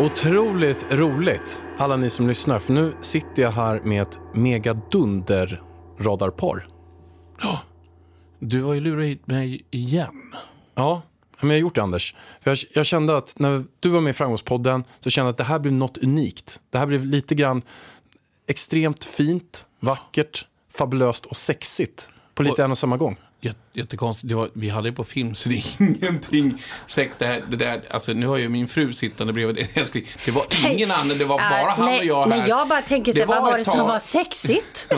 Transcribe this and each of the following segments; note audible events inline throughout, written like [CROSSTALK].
Otroligt roligt, alla ni som lyssnar, för nu sitter jag här med ett megadunder radarpar. Du har ju lurat hit mig igen. Ja, men jag har gjort det Anders. För jag, jag kände att när du var med i Framgångspodden så kände jag att det här blev något unikt. Det här blev lite grann extremt fint, vackert, fabulöst och sexigt på lite Och- en och samma gång. Jät- Jättekonstigt. Det var, vi hade det på film, så det är [LAUGHS] ingenting sex. Det, här, det där, alltså, nu har ju min fru sittande bredvid. [LAUGHS] Älskling, Det var ingen annan, det var bara Ja, han nej, och jag här. Nej, jag bara tänker så vad var det som var sexigt? [LAUGHS]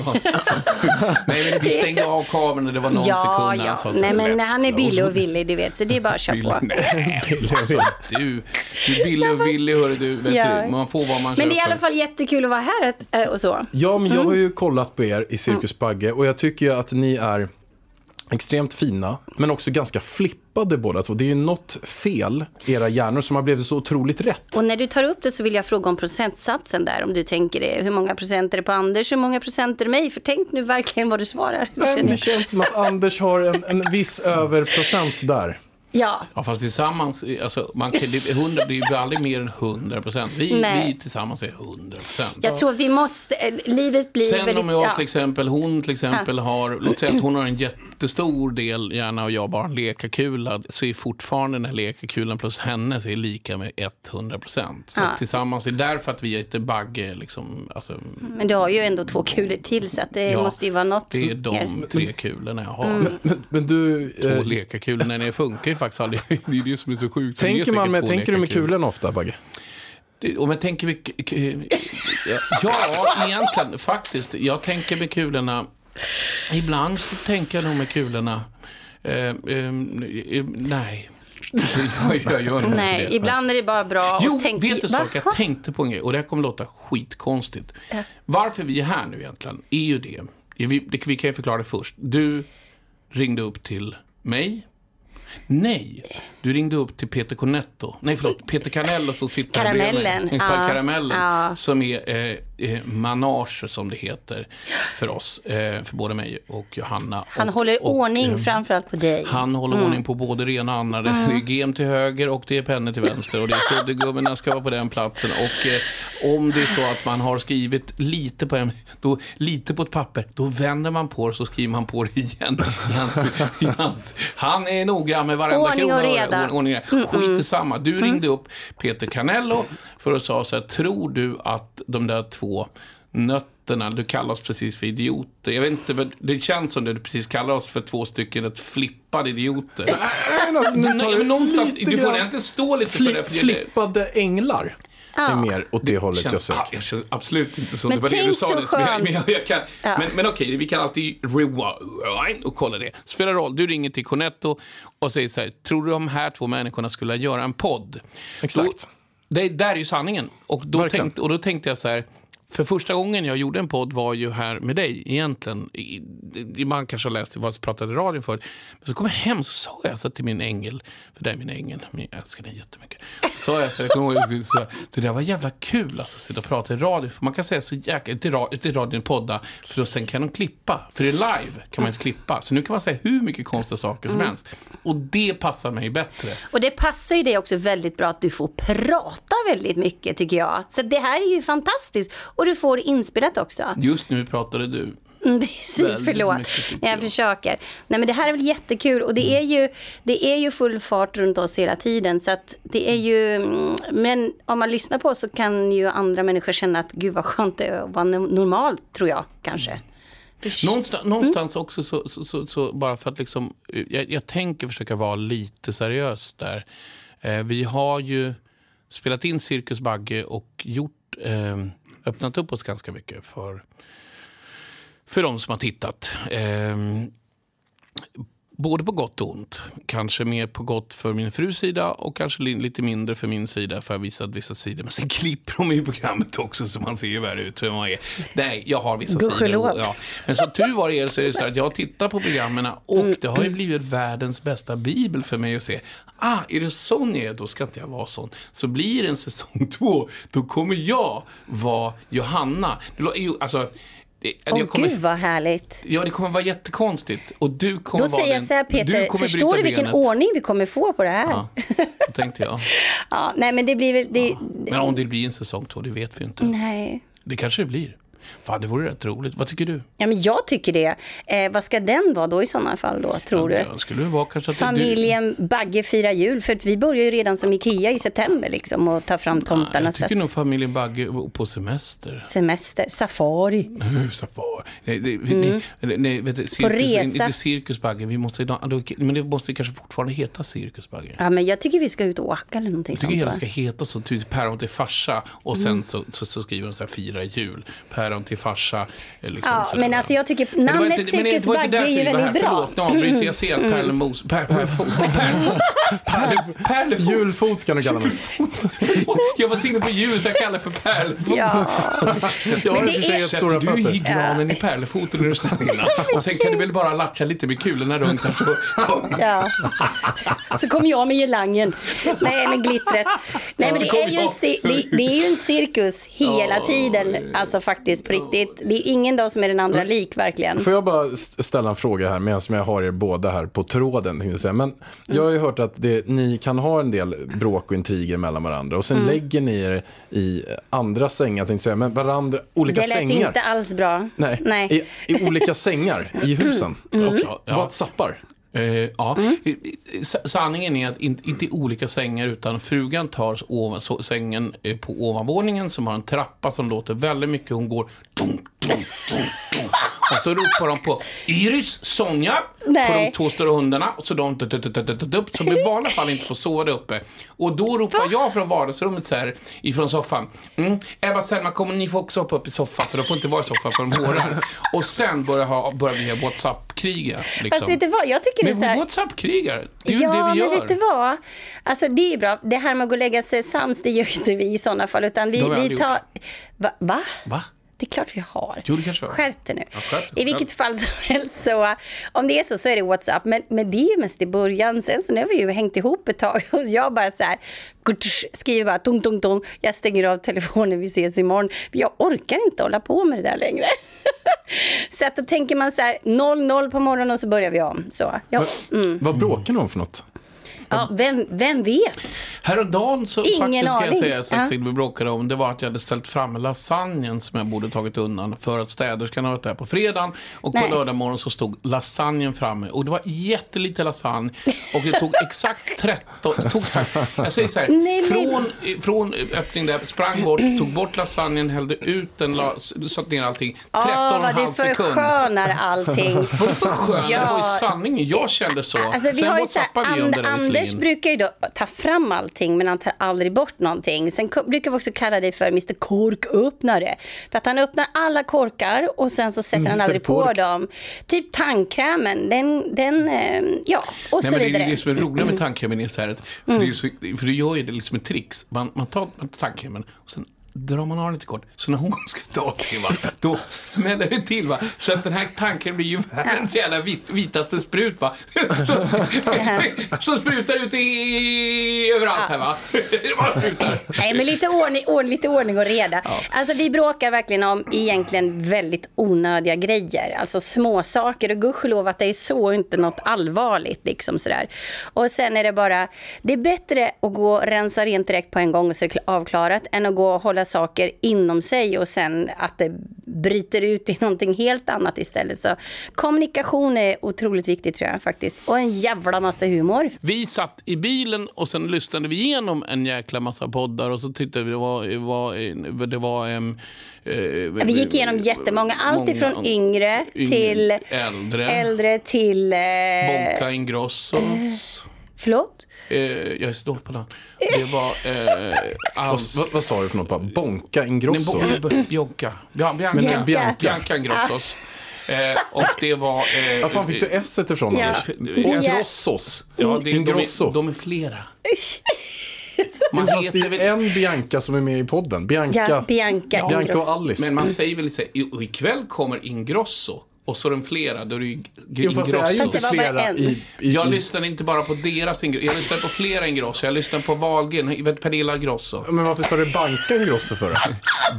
Nej, men vi stängde av kameran och det var någon ja, sekund när ja. han sa så Nej, men "Let's han är billig och villig, du vet. Så det är bara att köra bill." på. Nej, alltså, du, du är billig och villig, hörru du. Vet Ja. du. Man får vad man Men det är i köper. alla fall jättekul att vara här äh, och så. Ja, men Mm. jag har ju kollat på er i Cirkus Bagge och jag tycker ju att ni är extremt fina, men också ganska flippade båda två. Det är ju något fel i era hjärnor som har blivit så otroligt rätt. Och när du tar upp det så vill jag fråga om procentsatsen där. Om du tänker det. Hur många procent är det på Anders? Hur många procent är det mig? För tänk nu verkligen vad du svarar. Nej, det känns som att Anders har en, en viss överprocent där. Ja, Ja, fast tillsammans, alltså, man kan, det, 100 blir ju aldrig mer än 100 procent. Vi, vi tillsammans är 100 procent. jag tror att vi måste, eh, livet blir Sen väldigt... om jag ja. till exempel, hon till exempel har, låt säga att hon har en jättestor del hjärna och jag bara en lekakula, så är fortfarande den här lekakulan plus hennes är lika med 100 procent. Så Ja. tillsammans är därför att vi är ett bagge, liksom, alltså, Men du har ju ändå två kulor till så att det Ja, måste ju vara något det är mer. de tre kulorna jag har. Mm. Men, men du, Två eh, lekakulor, nej det funkar ju faktiskt aldrig. [LAUGHS] Det är det som är så sjukt. Så tänker, man med, tänker du med kulorna ofta, Bagge? Om jag tänker med... [LAUGHS] Ja, egentligen faktiskt. Jag tänker med kulorna... Ibland så tänker jag nog med kulorna... Eh, eh, nej. Jag, [LAUGHS] jag gör inte Nej, det. ibland är det bara bra Jo, att tänka... vet du Va? sak? Jag tänkte på en grej och det här kommer låta skitkonstigt. Varför vi är här nu egentligen är ju det. Vi, det, vi kan ju förklara det först. Du ringde upp till mig. Nej, du ringde upp till Peter Cornetto. Nej, förlåt, Peter Canello som sitter här bredvid mig. Karamellen, [LAUGHS] ja. Karamellen, Ja. som är eh, eh, manage, som det heter, för oss. Eh, för både mig och Johanna. Han och, håller och, ordning eh, framförallt på dig. han håller ordning på både det ena och andra. Det är gem till höger och det är pennor till vänster. Och det är suddgummorna ska vara på den platsen. Och eh, om det är så att man har skrivit lite på, en, då, lite på ett papper, då vänder man på det så skriver man på det igen. I hans, i hans, han är noggrann med varenda Ordning och krona. reda. Mm, Or- Ordning och reda. Skit i samma. Du ringde upp Peter Canello för att säga så här, tror du att de där två nötterna, du kallar oss precis för idioter. Jag vet inte, men det känns som det du precis kallar oss för två stycken ett flippade idioter. Nej, alltså, nu tar Nej, du men någonstans, du får inte stå lite för det. För det flippade änglar är mer åt det hållet jag känns, söker. ah, jag känns absolut inte som Men det var det du sa så nyss. Men, jag- men, jag, jag kan, men, men okej, vi kan alltid rewind och kolla det. Spelar roll, du ringer till Cornetto och säger så här, tror du de här två människorna skulle göra en podd? Exakt. Då, det där är ju sanningen. Och då, Verkligen. tänkte, och då tänkte jag så här, för första gången jag gjorde en podd var ju här med dig egentligen. Man kanske har läst vad jag pratade i radion förut. Men så kom jag hem så sa jag så till min ängel, för det är min ängel, men jag älskar den jättemycket. Så jag så, jag kommer ihåg, så, det där var jävla kul alltså, att sitta och prata i radio. För man kan säga så jäkla, inte i ra- radion podda, för då sen kan de klippa. För det är live kan man inte klippa. Så nu kan man säga hur mycket konstiga saker som helst. Och det passar mig bättre. Och det passar ju dig också väldigt bra att du får prata väldigt mycket tycker jag. Så det här är ju fantastiskt. Och du får inspelat också. Just nu pratade du. Mm, [LAUGHS] Precis, Väldigt förlåt. mycket, jag. jag. försöker. Nej men det här är väl jättekul och det är ju, det är ju full fart runt oss hela tiden. Så att det är ju, mm, men om man lyssnar på oss så kan ju andra människor känna att gud vad skönt det är att vara no- normalt, tror jag kanske. Någonstans, någonstans också så, så, så, så bara för att liksom, jag, jag tänker försöka vara lite seriös där. Eh, vi har ju spelat in Cirkus Bagge och gjort, eh, öppnat upp oss ganska mycket för, för de som har tittat. Eh, både på gott och ont. Kanske mer på gott för min frus sida och kanske li- lite mindre för min sida för jag har visat vissa sidor. Men sen klipper de i programmet också så man ser ju värre ut hur man är. Nej, jag har vissa Gudskelov. sidor. Ja. Men som tur var det så är det så att jag tittar på programmen och det har ju blivit världens bästa bibel för mig att se. Ah, är det sån jag är, då ska inte jag vara sån. Så blir det en säsong [LAUGHS] två, då kommer jag vara Johanna. Alltså, Åh kommer, gud vad härligt. Ja, det kommer vara jättekonstigt. Och du kommer Då vara säger jag så här du Peter, kommer förstår du vilken benet. ordning vi kommer få på det här? Ja, Ja, så tänkte jag. [LAUGHS] nej men det blir väl, det, Men om det blir en säsong två, det vet vi inte. nej. Det kanske det blir. Fan, det vore rätt roligt. Vad tycker du? Ja men jag tycker det. Eh, vad ska den vara då i sådana fall då, tror du? Ja, skulle det vara kanske att Familjen Bagge firar jul, för att vi börjar ju redan som Ikea i september liksom och ta fram du, tomtarna. Jag så tycker att, nog familjen Bagge på semester. semester, safari. [LAUGHS] Safari. Nej, det, nej, nej, vet du, cirkus, Mm. resa. Inte cirkusbagge. Vi måste, då- men det måste kanske fortfarande heta cirkusbagge. Ja men jag tycker vi ska ut och åka eller någonting Jag tycker sånt. hela va? ska heta så, typ päron till farsa och Mm. sen så, så, så skriver de så här fira jul. Päron till farsa. eh, Liksom, Ja, så men alltså jag tycker namnet inte- men det var inte Cirkus Bagge därför är ju väldigt bra. Mm. Förlåt, nu avbryter jag sent. Pärlemos... Per, pärlfot. Pärlfot. Pärle- Pärlefot. Julfot kan du kalla mig. Jag var så inne på jul så jag kallar det för pärlfot. Ja, Jag har Men i och för sig stora du i granen i pärlefoten när du står innan. Och sen kan du väl bara latcha lite med kulorna runt här så... så. [LAUGHS] ja. Så kommer jag med girlangen. Nej men glittret. Nej men är, ju en, det är ju en cirkus hela tiden. Alltså faktiskt på riktigt. Det är ingen dag som är den andra lik verkligen. Får jag bara st- ställa en fråga här medan jag har er båda här på tråden. jag säga. Men jag har ju hört att det, ni kan ha en del bråk och intriger mellan varandra och sen Mm. lägger ni er i andra sängar, tänkte jag säga, men varandra, olika Det lät sängar. inte alls bra. Nej, Nej. I, I olika sängar i [CLEARS THROAT] husen. Mm. Och Ja. Whatsappar. Eh, ja. I- s- Sanningen är att inte, inte olika sängar utan frugan tar ovan, så, sängen eh, på ovanvåningen som har en trappa som låter väldigt mycket. Hon går dunk, dunk, dunk. Och så ropar de på Iris, Sonja på Nej. de två stora hundarna. Så de tut, som i vanliga fall inte får sova där uppe. Och då ropar jag från vardagsrummet så här ifrån soffan. Mm, Ebba, Selma, kommer ni få också hoppa upp i soffan för de får inte vara i soffan för de hårar. Och sen börjar, ha, börjar vi ha WhatsApp-kriga. Liksom. Fast vet du vad, jag tycker det är så Men här... WhatsApp-krigare, det är ju Ja, det vi men gör. vet du vad? Alltså det är bra. Det här med att gå och lägga sig sams, det gör ju inte vi i sådana fall. Utan vi, vi tar... Va? va? Va? Det är klart vi har. Jo, det kanske. Skärp dig nu. skärp dig, I vilket fall som [LAUGHS] helst så, om det är så, så är det WhatsApp. Men, men det är ju mest i början. Sen så nu har vi ju hängt ihop ett tag [LAUGHS] och jag bara så här, skriver bara tung, tung, tung. Jag stänger av telefonen, vi ses imorgon. Jag orkar inte hålla på med det där längre. [LAUGHS] så att då tänker man så här, 0-0 på morgonen och så börjar vi om. Så, ja, mm. Vad bråkar ni om för något? Ja, vem, vem vet? Häromdagen så Ingen faktiskt ska jag säga så Ja. att vi bråkade om det var att jag hade ställt fram lasagnen som jag borde tagit undan för att städerskan har varit där på fredagen och på Nej. lördag morgon så stod lasagnen framme och det var jättelite lasagne och det tog exakt 13, det tog exakt, jag säger så här, Nej, men- från, från öppning där, sprang bort, tog bort lasagnen, hällde ut den, la, satte ner allting, 13 och Åh, en vad halv du sekund. förskönar allting. Vadå för skön? Det var ju Ja. sanningen. Jag kände så. Alltså, vi Sen har ju så här, And, det där Anders brukar ju då ta fram allting men han tar aldrig bort någonting. Sen brukar vi också kalla dig för Mr Korköppnare. För att han öppnar alla korkar och sen så sätter han Mr. aldrig på Kork. dem. Typ tandkrämen, den, den eh, ja, och Nej, så men det är vidare. det som är roligt med tandkrämen är så här för, det är så, för du gör ju det liksom ett trix. Man, man tar man tar tandkrämen och sen drar man av lite kort. Så när hon ska ta sig, va, då smäller det till. Va? Så att den här tandkrämen blir ju världens jävla vit, vitaste sprut. Va? Så, som sprutar ut i, överallt här va. Nej, men lite ordning, ord, lite ordning och reda. Alltså, vi bråkar verkligen om egentligen väldigt onödiga grejer. Alltså små saker och gudskelov att det är så inte något allvarligt. Liksom sådär. Och sen är det bara, det är bättre att gå och rensa rent direkt på en gång och så är det avklarat än att gå och hålla saker inom sig och sen att det bryter ut i någonting helt annat istället. Så kommunikation är otroligt viktigt tror jag faktiskt. Och en jävla massa humor. Vi satt i bilen och sen lyssnade vi igenom en jäkla massa poddar och så tyckte vi det var... var, det var um, Vi gick igenom jättemånga, allt ifrån yngre till äldre. äldre till... Eh, Bonka Ingrossos. förlåt? Eh, jag är så dålig på namn. Det var eh, Vad, Alls... vad, vad sa du för något? Bara, Bonka Nej, Ingrosso? Bo- B- Bianca. Bia- Bianca. Men Bianca. Bianca Ingrossos. Eh, och det var... Eh, Var fan fick du S ifrån Ja. Anders? Ingrossos? Ja, det, Ingrosso? De är, de är flera. [LAUGHS] Man Fast det är en Bianca som är med i podden. Bianca, Ja, Bianca Bianca och Alice. Men man säger väl så här, "I- och ikväll kommer Ingrosso. Och så är de flera, då är det ju Jo, fast det är ju Ingrosso. Inte flera i, i, Jag lyssnar inte bara på deras Ingrosso, jag lyssnar på flera Ingrosso. Jag lyssnar på Wahlgren, vet Pernilla Grosso. Men varför sa du banka Ingrosso för?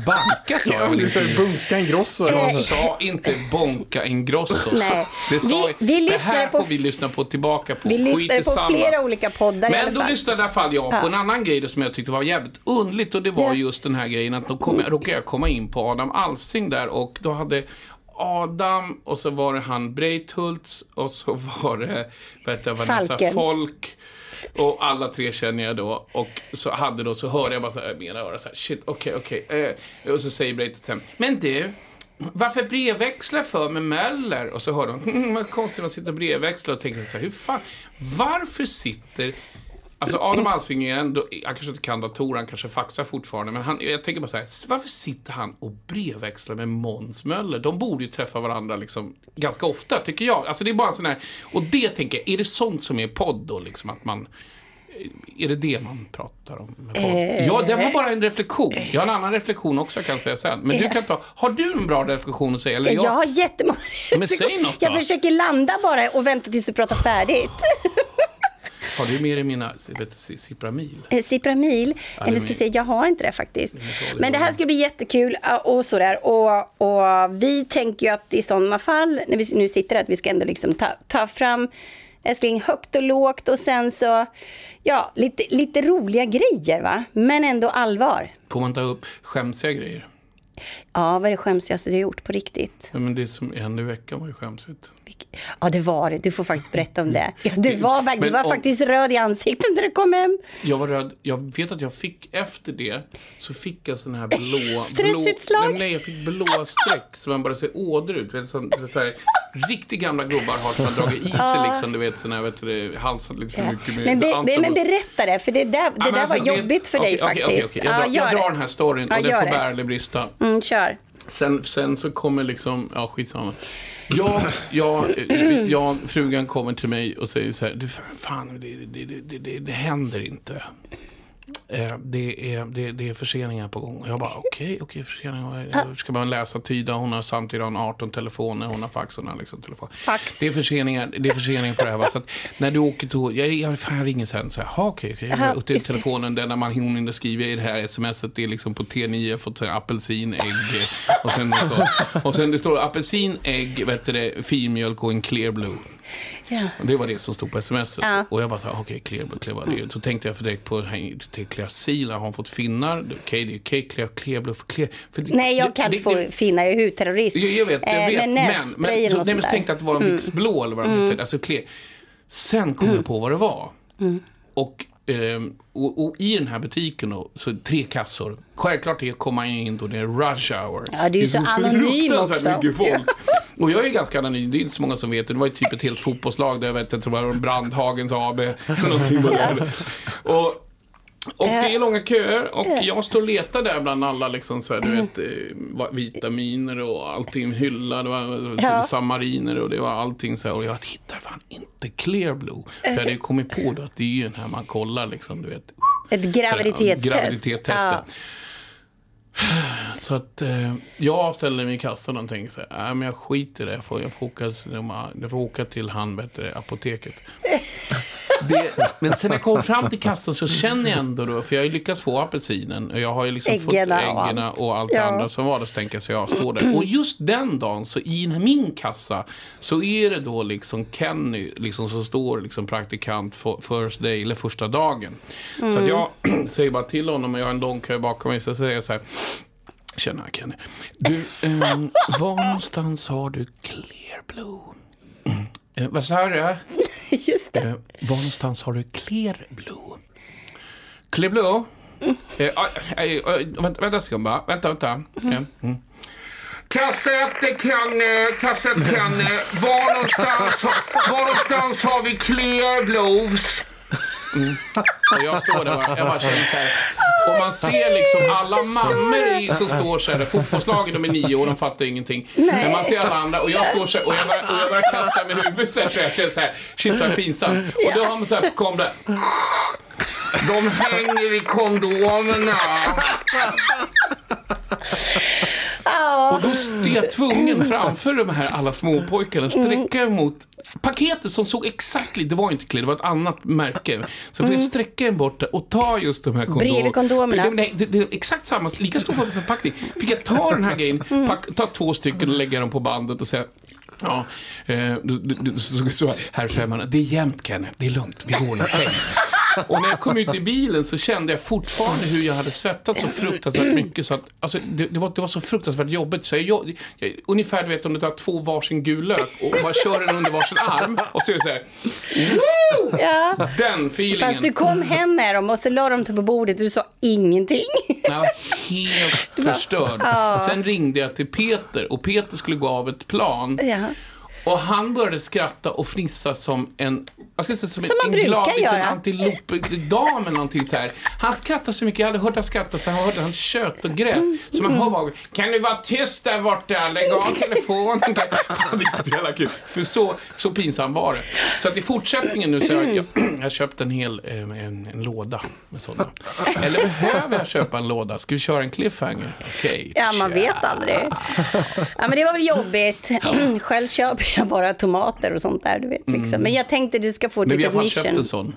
Banka sa [LAUGHS] jag väl Du sa inte? ju bunka Ingrosso. Jag sa du? inte bonka Ingrossos. Nej. Det, sa, Vi- vi det lyssnar här på får vi lyssna på tillbaka på. Vi i på samma. flera olika poddar i alla Men då fall. lyssnade i alla fall jag på en annan grej som jag tyckte var jävligt underligt och det var Ja. just den här grejen att då kom jag, råkade jag komma in på Adam Alsing där och då hade Adam och så var det han Breithultz och så var det heter det, Vanessa Falken. Folk och alla tre känner jag då och så hade då så hörde jag bara så här, i mina öron så här shit okej okej eh, och så säger Breithultz sen men du varför brevväxlar för med Möller? Och så hör de, [LAUGHS] vad konstigt att sitta och brevväxla och tänker så här, hur fan, varför sitter Alltså Adam Alsing är ändå, han kanske inte kan datorer, han kanske faxar fortfarande, men han, jag tänker bara så här, varför sitter han och brevväxlar med Måns Möller? De borde ju träffa varandra liksom ganska ofta, tycker jag. Alltså det är bara en sån här, och det tänker jag, är det sånt som är podd då, liksom att man är det det man pratar om? Med? Eh. Ja, det var bara en reflektion. Jag har en annan reflektion också kan jag säga sen. Men du kan ta, har du en bra reflektion att säga? Eller Jag har jättemånga Men säg något Jag då. försöker landa bara och vänta tills du pratar färdigt. [LAUGHS] Har du med dig mina vet, du, Cipramil? Cipramil, ja, jag, ska se, jag har inte det faktiskt. Men det här ska bli jättekul och sådär. Och, och vi tänker ju att i sådana fall, när vi nu sitter här, att vi ska ändå liksom ta, ta fram älskling högt och lågt och sen så, ja, lite, lite roliga grejer va? Men ändå allvar. Får man ta upp skämsiga grejer? Ja, vad är det skämsigaste du har gjort på riktigt? Ja, men det som hände i veckan var ju skämsigt. Ja, det var det. Du får faktiskt berätta om det. Ja, du var, du Men var om- faktiskt röd i ansiktet när du kom hem. Jag var rädd. Jag vet att jag fick efter det så fick jag sån här blå... [LAUGHS] Stressutslag. Blå, nej, nej, jag fick blå streck så man bara ser ådror ut. Vet, så, så här, riktigt gamla gubbar har som har dragit i sig liksom, du vet, sån här, vet du, halsat lite för mycket med Men, be, men berätta det, för det där, det Ja, där alltså, var det- jobbigt för dig okej, okej, faktiskt. okej. Jag, drar, jag drar den här storyn och den får bära eller brista. Mm, kör. Sen, sen så kommer liksom, ja skitsamma. [CLEARS THROAT] Jag, jag, jag, frugan kommer till mig och säger så här, du fan, det, det, det, det, händer inte. Eh, det, är, det, det är förseningar på gång. Och jag bara, okej, okej, förseningar. Ska man läsa, tyda? Hon har samtidigt har hon 18 telefoner, hon har fax, hon har liksom telefon. Fax. Det är förseningar, det är förseningar på det här. Va? Så att när du åker till, jag, jag, fan, ringer sen så här, "Ha, okej, okej. Aha, Och till det. telefonen, där när man hinner skriva i det här smset, det är liksom på T9, fått apelsin, ägg och sen, så, och sen det står apelsin, ägg, vet du det, filmjölk och en clear blue. Och det var det som stod på smset. Ja. Och jag bara så här, okej, clear blue, clear blue. Så tänkte jag för direkt på clear seal, har hon fått finnar? Okej, det är okej, clear, clear blue, clear. För det- Nej, jag det- kan inte det- få det- finna, jag är hudterrorist. jag, jag vet, jag Eh, vet. Men men, men, så, nej, men så tänkte jag att det var en Mm. Vicks blå eller vad de hette. Alltså clear. Sen kom Mm. jag på vad det var. Och, ehm, och, och i den här butiken då, så tre kassor. Självklart det kommer man in då, det är rush hour. Ja, du är Det så anonym fruktansvärt också. mycket folk. Och jag är ganska anonym, det är inte så många som vet det. Det var ju typ ett helt fotbollslag där jag vet inte, det var Brandhagens AB. eller Någonting var det. Och, och det är långa köer och jag står och letar där bland alla liksom så här, du vet, eh, vitaminer och allting, hylla, det var Ja. samariner och det var allting så här. Och jag hittar fan inte Clear Blue. För jag hade ju kommit på då att det är ju den här man kollar liksom, du vet. Ett graviditetstest. Graviditetstestet. Ja. Så att eh, jag ställer mig i kassan och tänker så här, nej men jag skiter i det, jag får, jag får, åka, jag får åka till han, du, apoteket. [LAUGHS] Det, men sen när jag kom fram till kassan så känner jag ändå då, för jag har ju lyckats få apelsinen och jag har ju liksom fått Äggen och äggen allt. och allt Ja. det andra som var där, så tänker jag så jag står där. Och just den dagen, så i min kassa, så är det då liksom Kenny, liksom som står liksom praktikant for, first day, eller första dagen. Så att jag [CLEARS THROAT] säger bara till honom, och jag har en lång kö bakom mig, så säger jag så här, Tjena Kenny. Du, ehm, var någonstans har du Clear Blue? [CLEARS THROAT] Eh, vad sa du? [LAUGHS] Just det. Eh, var någonstans har du Clear Blue? Clear Blue? Eh, aj, aj, aj, vänta, vänta skumma. Vänta, vänta. Eh, Mm. Kassett kan, eh, kassett kan, eh, var någonstans, var någonstans har vi Clear Blues? Mm. Och jag står där och jag bara känner så här. Och man ser liksom alla mammor i, som står så här, fotbollslaget de är nio år, de fattar ingenting. Men man ser alla andra och jag står så här, och jag börjar, och jag kasta med huvudet så här, så jag känner så här, shit vad pinsamt. Och då har man så här, kom där. De hänger i kondomerna. Och då är jag tvungen framför de här alla småpojkarna sträcka emot paketet som såg exakt det var inte Clear, det var ett annat märke. Så får jag sträcka en bort och ta just de här kondomerna. Bredvid kondomerna. Nej, det, det är exakt samma, lika stor förpackning. Fick jag ta den här grejen, pack, ta två stycken och lägga dem på bandet och säga Ja, eh, du, du, du, så, så, herr Femmarna, det är jämnt Kenneth, det är lugnt, vi går nu hem. Och när jag kom ut i bilen så kände jag fortfarande hur jag hade svettats så fruktansvärt mycket. Så att, alltså, det, det, var, det var så fruktansvärt jobbigt. Så jag, jag, jag, ungefär du vet om du tar två varsin gul lök och bara kör den under varsin arm. Och så är det så här. Woo! Ja. Den feelingen. Fast du kom hem med dem och så la de dem på bordet och du sa ingenting. Jag var helt förstörd. Sen ringde jag till Peter och Peter skulle gå av ett plan. Ja. Och han började skratta och fnissa som en, jag ska säga, som, Som man en brukar glad liten göra. antilopdam eller någonting så här. Han skrattade så mycket, jag hade hört han skratta så jag hörde han kött och grät. Så man hör bara, kan du vara tyst där borta, lägg av telefonen. [LAUGHS] [LAUGHS] Det är så kul. För så, så pinsam var det. Så att i fortsättningen nu så har jag, [CLEARS THROAT] jag, jag har köpt en hel, eh, en, en låda med sådana. [LAUGHS] Eller behöver jag köpa en låda? Ska vi köra en cliffhanger? Okej. Ja, man vet aldrig. Ja, men det var väl jobbigt. [CLEARS THROAT] Själv köper jag bara tomater och sånt där, du vet. Liksom. Men jag tänkte du ska få ett Men vi har litet fan köpt en sån.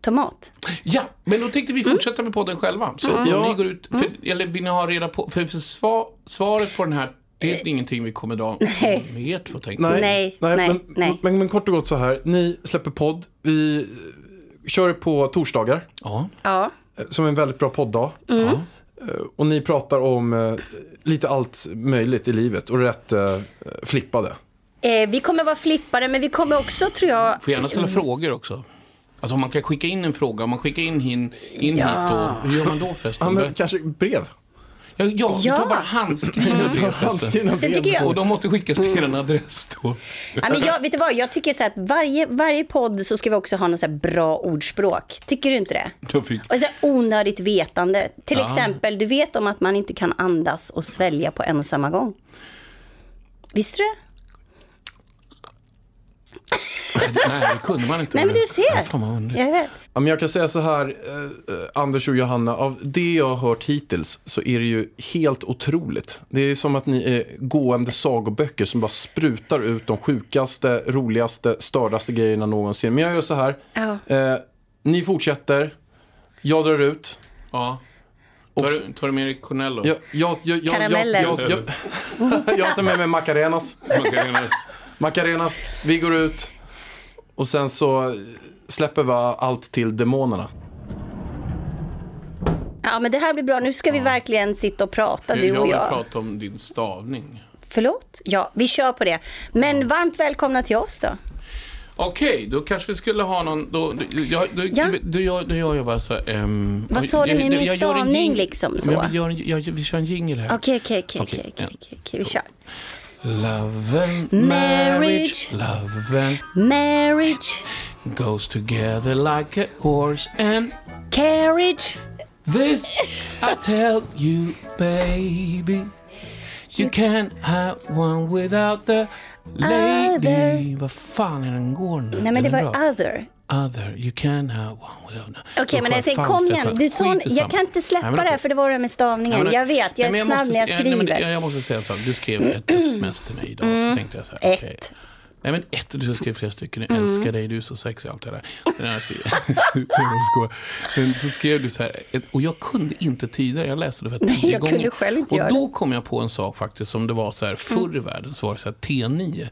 Tomat. Ja, men då tänkte vi fortsätta med podden själva. Så om Ja. ni går ut, för, eller vill ni ha reda på, för, för sva, svaret på den här, det är ingenting vi kommer dra Nej. med er två tänkte Nej, Nej, nej, men, nej. Men, men kort och gott så här, ni släpper podd, vi eh, kör på torsdagar, Ja. Ja. eh, som är en väldigt bra podddag. ja. Eh, Och ni pratar om eh, lite allt möjligt i livet och rätt eh, flippade. Eh, vi kommer vara flippare, men vi kommer också, tror jag... Får gärna ställa frågor också. Alltså om man kan skicka in en fråga, om man skickar in, in, in Ja. hit och, hur gör man då förresten? Ja, men kanske brev. Ja, ja, Ja. tar bara handskrivna [LAUGHS] brev förresten. Handskrivna Sen brev. tycker jag- Och de måste skickas till en adress då. Ja, men jag, vet du vad, jag tycker så att varje, varje podd så ska vi också ha något så här bra ordspråk. Tycker du inte det? Fick... Och så onödigt vetande. Till Ja. exempel, du vet om att man inte kan andas och svälja på en och samma gång. Visste du det? Nej, det kunde man inte. Nej, men du ser. Ja, fan. Jag vet. Ja, men jag kan säga så här, eh, eh, Anders och Johanna, av det jag har hört hittills så är det ju helt otroligt. Det är som att ni är gående sagoböcker som bara sprutar ut de sjukaste, roligaste, stördaste grejerna någonsin. Men jag gör så här, Ja. eh, ni fortsätter, jag drar ut. Ja. Tar du, tar du med dig Cornello? Jag, jag, jag, jag, jag, Karameller. jag, jag, [LAUGHS] jag tar med mig Macarenas. Macarenas. Macarenas, vi går ut och sen så släpper vi allt till demonerna. Ja, men det här blir bra. Nu ska vi verkligen sitta och prata, du jag och vill jag. prata om din stavning. Förlåt? Ja, vi kör på det. Men varmt välkomna till oss då. Okej, då kanske vi skulle ha någon... Då, då, jag, då, Ja. då, jag, då gör jag bara så ehm, Vad sa du jag- med min jag stavning liksom så? Vi, gör, en- jag, vi kör en jingle här. Okej, okej, okej, vi kör. Love and Marriage. marriage, love and Marriage, goes together like a horse and carriage, this I tell you baby You can't have one without the lady Other. Vad fan är den går nu? Nej, men det var other. Other, you can have one without Okej, men Då jag tänkte, kom igen. Du i jag kan inte släppa Nej, men det här för det var det med stavningen. Nej, men- jag vet, jag är Nej, men snabb måste när jag nej, men skriver. jag, jag måste säga en sak. Du skrev ett [CLEARS THROAT] sms till mig idag. Så tänkte jag så här, Ett. Nej men ett, du skrev flera stycken. Jag älskar dig, du är så sexig och allt det där. [LAUGHS] Jag skojar. men så skrev du så här, och jag kunde inte tyda det. Jag läste det för Nej, tio jag gånger. kunde själv inte och göra då kom jag på en sak faktiskt som det var så här, förr i världen så var det så här T9.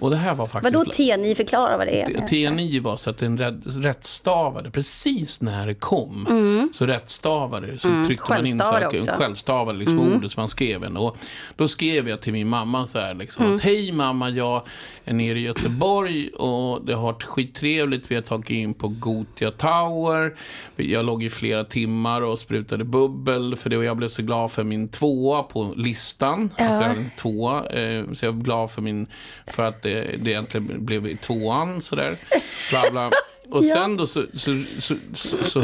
Och det här var faktiskt... Vadå T9? Förklara vad det är. T9 var så att den rätt, rättstavade precis när det kom. Så rättstavade det. Så tryckte man in så Självstavade här, också. självstavade liksom ordet som man skrev. En. Och då skrev jag till min mamma så här liksom att hej mamma, jag är nere i Göteborg och det har varit skittrevligt. Vi har tagit in på Gotia Tower. Jag låg i flera timmar och sprutade bubbel för det och jag blev så glad för min tvåa på listan. Alltså jag hade en tvåa. Eh, så jag är glad för min, för att det, det egentligen blev tvåan sådär. Bla bla. Och sen då så, så, så, så, så,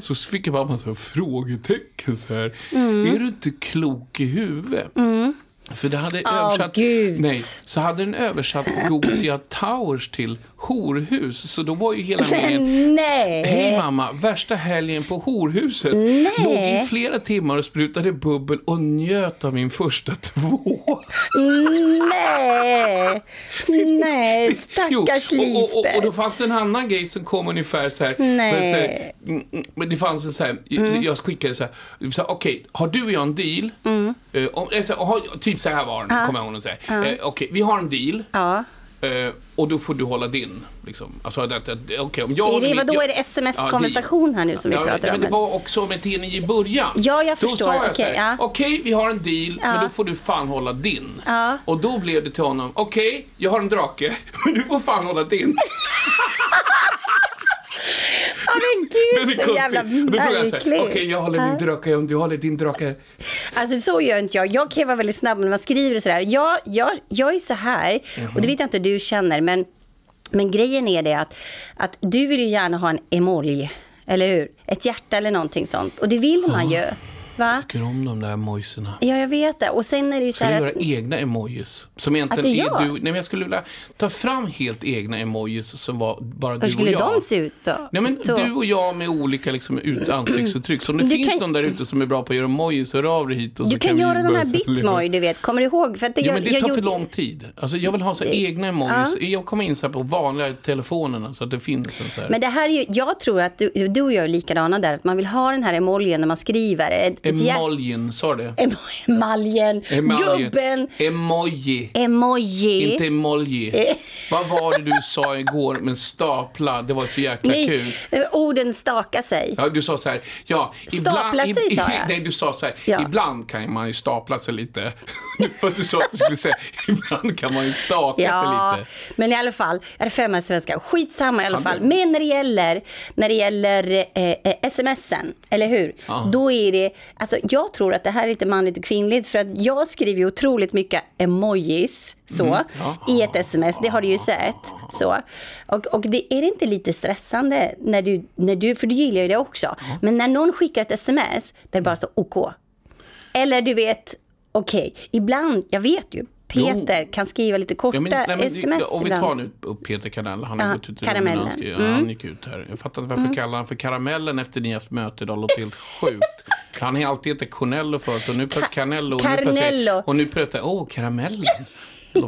så fick jag bara en massa frågetecken så här. Är du inte klok i huvudet? För det hade Åh, översatt... Gud. Nej, så hade den översatt [CLEARS THROAT] Gotia Towers till horhus. Så då var ju hela [LAUGHS] meningen... Nej. Hej mamma värsta helgen på horhuset. Nej. Låg i flera timmar och sprutade bubbel och njöt av min första [LAUGHS] två. Nej, nej, stackars Jo, och, och, och, och då Lisbeth. fanns det en annan grej som kom ungefär så här. Nej. Men, mm, mm, det fanns en så här, jag skickade så här, här okej, har du och jag en deal? Eh, om, så här, har, typ så här var den, kommer jag ihåg att säga. Eh, okej, vi har en deal. Ja. Eh, och då får du hålla din. Liksom. Alltså, att, att, okej, om jag Är det, vadå, jag- är det sms-konversation här nu som vi Ja, pratar men om? det var också med TNI i början. Ja, jag Då förstår. sa jag Okej, så här, ja. okej, vi har en deal, men då får du fan hålla din. Ja. Och då blev det till honom, okej, jag har en drake, [LAUGHS] men du får fan hålla din. [LAUGHS] Ja, men Den gud, är så jävla konstig. Här, märklig. okej, jag håller min drake, om du håller din drake. Alltså så gör inte jag. Jag kan vara väldigt snabb när man skriver och sådär. Jag, jag, jag är så här, och det vet jag inte du känner, men, men grejen är det att, att du vill ju gärna ha en emoji, eller hur? Ett hjärta eller någonting sånt. Och det vill man ju. Va? Tycker om de där emojisarna. Ja, jag vet det. Och sen är det ju så du här göra att... egna emojis? Som egentligen Att du är gör? du. Nej, men jag skulle vilja ta fram helt egna emojis som var bara du Hur och skulle jag. de se ut då? Nej, men Så. du och jag med olika liksom, ut, ansiktsuttryck. Så om det Du finns kan- någon där ute som är bra på att göra emojis, hör av dig hit. Och så Du kan, vi göra de här bitmoj, du vet. Kommer du ihåg? För att Ja, jag, men det jag tar gjorde- för lång tid. Alltså, jag vill ha så egna emojis. Jag kommer in så här på vanliga telefonerna så att det finns en så här. Men det här är ju, jag tror att du, du och jag är likadana där, att man vill ha den här emojin när man skriver. Ett, Emoljen, sa du det? Emaljen, Emaljen. gubben, Emoji. emoji. Inte emoji. Vad var det du sa igår med stapla? Det var så jäkla kul. Nej, orden stakar sig. Ja, du sa så här, ja, Stapla sig, sa jag. Nej, du sa så här, Ja. ibland kan man ju stapla sig lite. Fast [LAUGHS] du sa att du skulle säga, ibland kan man ju staka Ja, sig lite. men i alla fall, är fem svenska. Skitsamma i alla fall. det- Men när det gäller, när det gäller eh, eh, smsen, eller hur? Då är det, alltså jag tror att det här är lite manligt och kvinnligt för att jag skriver ju otroligt mycket emojis så, Mm. I ett sms, det har du ju sett. Så. Och, och det är det inte lite stressande när du, när du, för du gillar ju det också, men när någon skickar ett sms där det bara står OK. Eller du vet, okej, ibland, jag vet ju, Peter kan skriva lite korta Ja, men, nej, men, sms om vi tar nu upp Peter Kanell, han har Ja, gått ut Karamellen. han, skrev- Mm. han gick ut här. Jag fattar inte varför kallar han för Karamellen efter ni haft möte idag, låter helt sjukt. Han har alltid hetat Cornello förut och nu plötsligt Canello. Och nu plötsligt, och nu plötsligt, åh, Karamellen.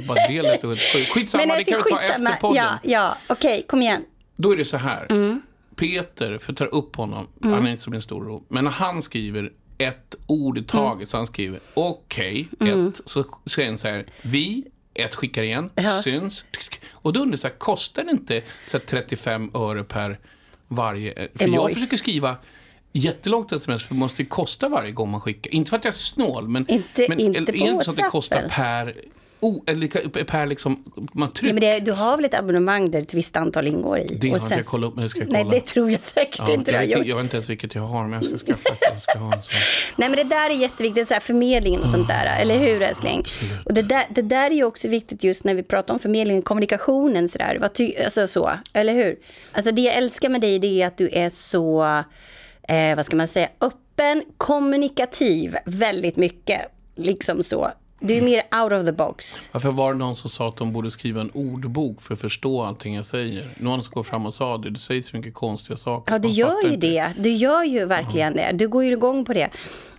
Bara det lät sjukt. Skitsamma, det kan vi ta skitsamma. efter podden. Ja, ja. okej, kom igen. Då är det så här. Mm. Peter, för att ta upp honom, han är inte som en stor ro, men när han skriver ett ord i taget, Mm. så han skriver okej, ett, så säger han så här, vi, ett skickar igen, syns, och då undrar jag kostar det inte så här 35 öre per varje, för jag Emoj. försöker skriva jättelångt sms, för det måste ju kosta varje gång man skickar. Inte för att jag är snål, men, Inte- men inte är det inte så att det kostar per, oh, eller per liksom, man Ja, trycker. men det, du har väl ett abonnemang där ett visst antal ingår i? det har sen- jag kollat upp, men det ska jag kolla. Nej, det tror jag säkert Ja, inte jag, gjort. jag vet inte ens vilket jag har, men jag ska skaffa ett. Jag ska ha en sån. Nej, men det där är jätteviktigt, så här, förmedlingen och sånt där, eller hur älskling? Och det där, det där är ju också viktigt just när vi pratar om förmedlingen, kommunikationen så där, vad ty, alltså så, eller hur? Alltså det jag älskar med dig, det är att du är så, eh, vad ska man säga, öppen, kommunikativ, väldigt mycket, liksom så. Du är mer out of the box. Varför var det någon som sa att de borde skriva en ordbok för att förstå allting jag säger? Någon som går fram och sa det. Det sägs så mycket konstiga saker. Ja, du gör ju inte. det. Du gör ju verkligen det. Du går ju igång på det.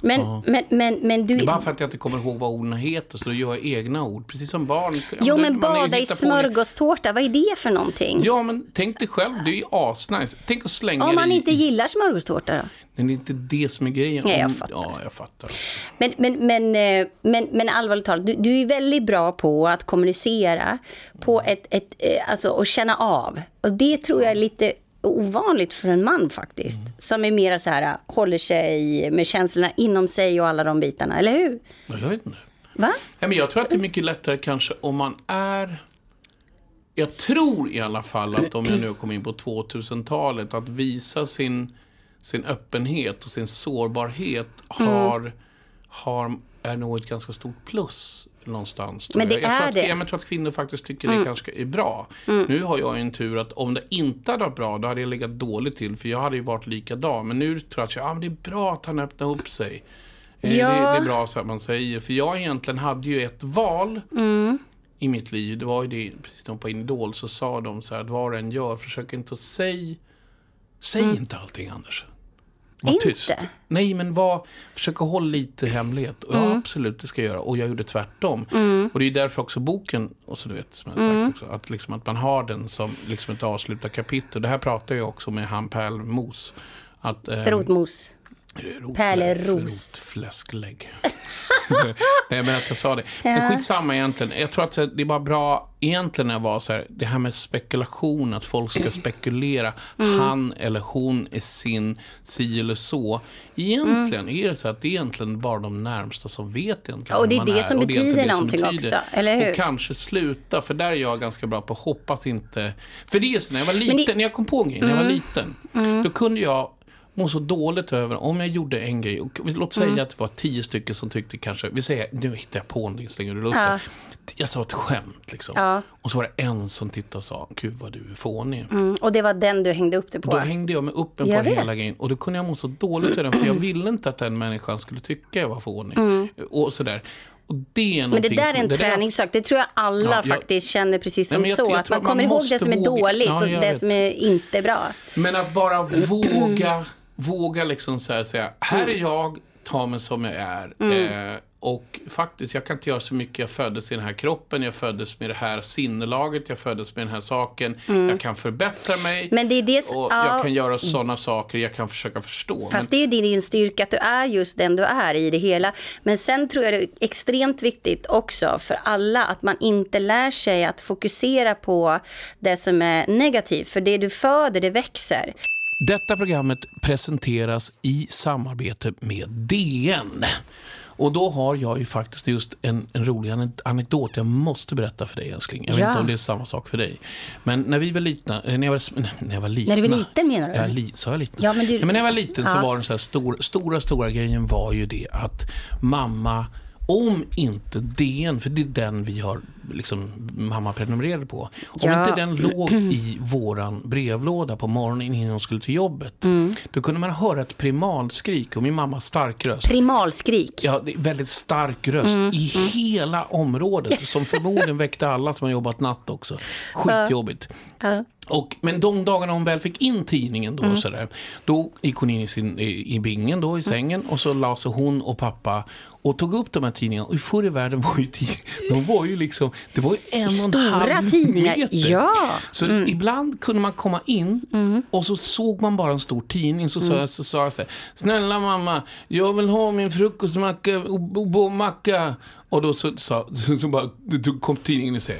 Men, men, men, men du... Det är bara för att jag inte kommer ihåg vad orden heter, så då gör jag egna ord. Precis som barn. Jo, men bada i smörgåstårta, vad är det för någonting? Ja, men tänk dig själv. Det är ju asnice. Tänk att slänga Om man i... inte gillar smörgåstårta då? Men det är inte det som är grejen. Nej, jag fattar. Ja, jag fattar. Men, men, men, eh, men, men allvarligt talat, du, du är väldigt bra på att kommunicera på ett, ett, eh, alltså, och känna av. Och det tror jag är lite ovanligt för en man faktiskt. Som är mer så här, håller sig med känslorna inom sig och alla de bitarna, eller hur? Ja, jag vet inte. Va? Nej, men jag tror att det är mycket lättare kanske om man är... Jag tror i alla fall att om jag nu kommer in på 2000-talet, att visa sin, sin öppenhet och sin sårbarhet har, har, är nog ett ganska stort plus någonstans. Men det jag. jag är tror att, det. Jag tror att kvinnor faktiskt tycker det kanske är bra. Nu har jag en tur att om det inte hade varit bra, då hade jag legat dåligt till. För jag hade ju varit likadan. Men nu tror jag att jag, ah, men det är bra att han öppnar upp sig. Eh, Det, Ja. det är bra så att man säger. För jag egentligen hade ju ett val i mitt liv. Det var ju det, precis när var på Idol så sa de så här att vad du än gör, försök inte att säga Säg inte allting, Anders. Var Inte? tyst. Nej, men var, försök att hålla lite hemlighet. Och ja, absolut, det ska jag göra. Och jag gjorde tvärtom. Och det är därför också boken, och så du vet, som jag sagt också, att, liksom, att man har den som liksom ett avslutat kapitel. Det här pratar jag också med han Pärlmos. Att, eh, Rotmos. Pärleros. Rotfläsklägg. [LAUGHS] Nej, men att jag sa det. Men skitsamma egentligen. Jag tror att det är bara bra egentligen när jag var så här, det här med spekulation, att folk ska [CLEARS THROAT] spekulera. Mm. Han eller hon är sin, si eller så. Egentligen Mm. är det så att det är egentligen bara de närmsta som vet egentligen Och det är det som och det är betyder det som någonting betyder. också, eller hur? Och kanske sluta, för där är jag ganska bra på hoppas inte. För det är så, när jag var det- liten, när jag kom på en grej, när jag Mm. var liten, då kunde jag må så dåligt över om jag gjorde en grej. Och låt säga Mm. att det var tio stycken som tyckte kanske, vi säger, nu hittar jag på någonting, slänger du luften. Ja. Jag sa ett skämt liksom. Ja. Och så var det en som tittade och sa, gud vad du är fånig. Mm, och det var den du hängde upp det på. Då hängde jag mig upp en på hela grejen. Och då kunde jag må så dåligt över den, för jag ville inte att den människan skulle tycka jag var fånig. Och sådär. Och det är Mm. Men det där är en det träningssak. Det tror jag alla Ja, jag- faktiskt känner precis som jag- så. jag att man man kommer ihåg det som är våga- dåligt Ja, och det vet. som är inte bra. Men att bara våga, våga liksom så här säga, här är jag, ta mig som jag är. Mm. Eh, och faktiskt, jag kan inte göra så mycket. Jag föddes i den här kroppen, jag föddes med det här sinnelaget, jag föddes med den här saken. Jag kan förbättra mig. Mm. Men det är det och ja. jag kan göra sådana saker, jag kan försöka förstå. Fast det är ju din, din styrka att du är just den du är i det hela. Men sen tror jag det är extremt viktigt också för alla att man inte lär sig att fokusera på det som är negativt. För det du föder, det växer. Detta programmet presenteras i samarbete med DN. Och då har jag ju faktiskt just en, en rolig ane- anekdot jag måste berätta för dig älskling. Jag vet Ja. inte om det är samma sak för dig. Men när vi var litna, eh, när jag var, [LAUGHS] när jag var liten. När du var liten menar du? Ja, li, sa jag liten? Ja, men du- men när jag var liten så Ja. var den så här stor, stora, stora grejen var ju det att mamma, om inte DN, för det är den vi har, liksom, mamma prenumererade på. Om Ja. inte den låg i våran brevlåda på morgonen innan hon skulle till jobbet. Mm. Då kunde man höra ett primalskrik och min mamma stark röst. Primalskrik. Ja, väldigt stark röst Mm, i hela området som förmodligen väckte alla som har jobbat natt också. Skitjobbigt. Ja. Och, men de dagarna hon väl fick in tidningen då, Mm. så där, då gick hon in i, sin, i, i bingen då, i sängen och så la sig hon och pappa och tog upp de här tidningarna. Och förr i världen var ju [LAUGHS] de var ju liksom, det var ju en och en Stora halv tidningar, meter. ja. Så Mm. ibland kunde man komma in och så såg man bara en stor tidning. Så, Mm. sa jag, så så här, snälla mamma, jag vill ha min frukostmacka och och- och macka. Och då så, så, så, [LAUGHS] så bara, då kom tidningen och sa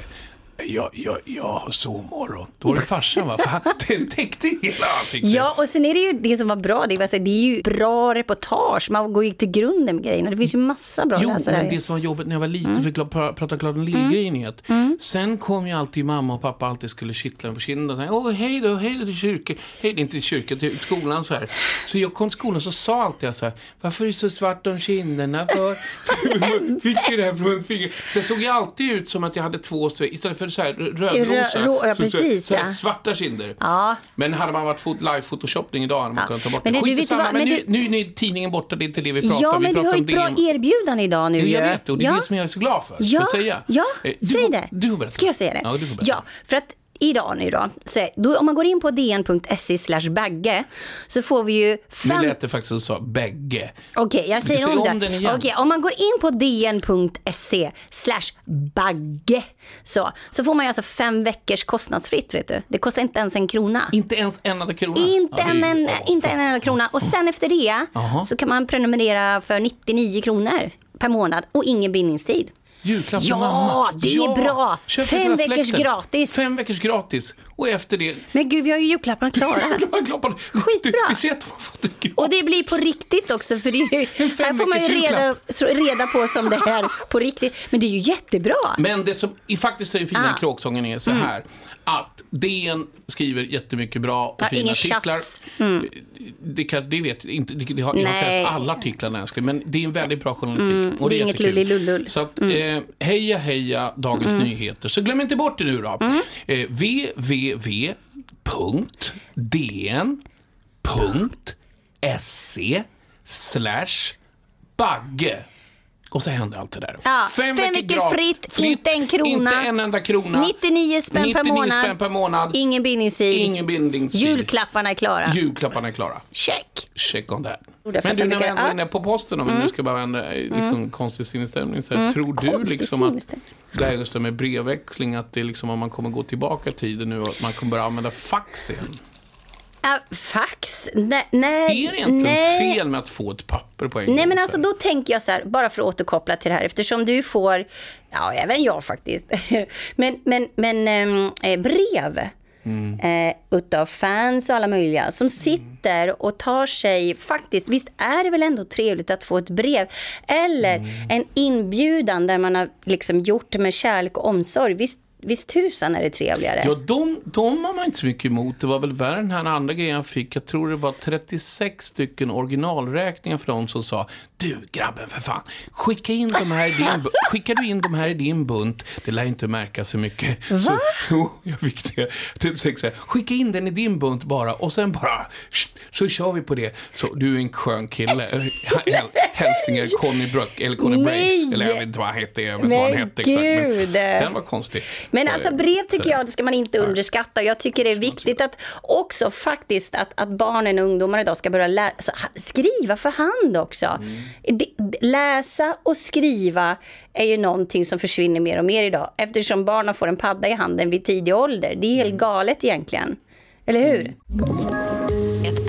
jag, jag, jag har sovmorgon. Då var det farsan va? För han, [LAUGHS] den täckte hela ansiktet. Ja, och sen är det ju det som var bra, det, var, så det är ju bra reportage. Man går ju till grunden med grejerna. Det finns ju massa bra Jo, läsare. men det som var jobbigt när jag var liten, Mm. för att pra- prata klart om lillgrejen är att sen kom ju alltid mamma och pappa alltid skulle kittla en på kinden och Åh, hej då, hej då till kyrkan, hej inte till kyrkan, till skolan så här. Så jag kom till skolan så sa alltid jag så här, varför är det så svart om kinderna för? [LAUGHS] Fick ju det här från fingret. Jag såg ju alltid ut som att jag hade två, istället för så här rödrosa, Rö- ja, precis, så, så här ja. svarta kinder. Ja. Men hade man varit fot- live-photoshoppning idag hade man Ja. kunnat ta bort Men det. du Skit i vet samma, vad- men men nu, du- nu är tidningen borta, det är inte det vi pratar Ja, om. Vi men du pratar har ett bra DN. erbjudande idag nu Jo, jag vet, och det är ja. det som jag är så glad för. Ja, jag säga? ja Eh, du säg det. Du får berätta. Ska jag säga det? Ja, du får berätta. Ja, för att idag nu då, så, då om man går in på dn.se slash bagge så får vi ju Nu fem... lät det faktiskt som du sa bägge. Okej, jag säger Säg om, om det. Okej, om man går in på dn.se slash bagge så, så får man ju alltså fem veckors kostnadsfritt. Vet du. Det kostar inte ens en krona. Inte ens en enda krona. Inte, Ja, en, en, inte en enda krona. Och sen efter det Jaha. så kan man prenumerera för 99 kronor per månad och ingen bindningstid. Julklapp till Ja, mamma. det är bra. Köp till Fem veckors gratis. Fem veckors gratis. Och efter det... Men gud, vi har ju julklapparna klara. [LAUGHS] Klappat. Skitbra. Du, vi ser att de har fått det gratis. Och det blir på riktigt också, för det är ju, här får man ju reda, reda på som det är på riktigt. Men det är ju jättebra. Men det som i faktiskt är det fina Ah. kråksången är så här. Att DN skriver jättemycket bra och Ja, fina artiklar. Mm. Det, kan, det vet inte, det, det har, jag har alla artiklarna älskling, men det är en väldigt bra journalistik. och det är det inget jättekul. lullilullull. Så att, eh, heja heja Dagens Nyheter. Så glöm inte bort det nu då. Eh, www.dn.se slash bagge. Och så händer allt det där. Ja, fem veckor fritt, inte en krona. Inte en enda krona. 99 spänn per 99 månad. spänn per månad. Ingen bindningstid. Ingen bindningstid. Julklapparna är klara. Julklapparna är klara. Check. Check on that. Men du, när vi ändå är inne på posten, om vi nu ska bara vända liksom, konstig sinnesstämning. Så här, Tror du Konstig liksom att det här just det med brevväxling, att det liksom om man kommer gå tillbaka i tiden nu och att man kommer börja använda fax igen? Ah, fax? Nej. nej Är det egentligen nej. fel med att få ett papper på en gång? Nej men så alltså då tänker jag så här, bara för att återkoppla till det här, eftersom du får, ja även jag faktiskt, [LAUGHS] men, men, men ehm, eh, brev eh, utav fans och alla möjliga som sitter och tar sig, faktiskt, visst är det väl ändå trevligt att få ett brev eller en inbjudan där man har liksom gjort med kärlek och omsorg, visst, visst tusan är det trevligare? Ja, de, de har man inte så mycket emot. Det var väl värre den här andra grejen jag fick. Jag tror det var 36 stycken originalräkningar för dem som sa Du grabben för fan, skicka in de här i din [LAUGHS] skickar du in de här i din bunt, det lär inte märka så mycket. Så, [LAUGHS] jo, jag fick det. 36 så här, skicka in den i din bunt bara och sen bara så kör vi på det. Så du är en skön kille. [LAUGHS] Häl- Hälsningar Conny Bruck eller Conny Nej! Brace. Eller jag vet inte vad han hette. Jag vet inte vad han hette exakt. Men den var konstig. Men alltså brev tycker jag, det ska man inte underskatta. Jag tycker det är viktigt att också faktiskt att, att barnen och ungdomar idag ska börja lä- ha- skriva för hand också. Mm. Läsa och skriva är ju någonting som försvinner mer och mer idag. Eftersom barnen får en padda i handen vid tidig ålder. Det är helt Mm. galet egentligen. Eller hur? Ett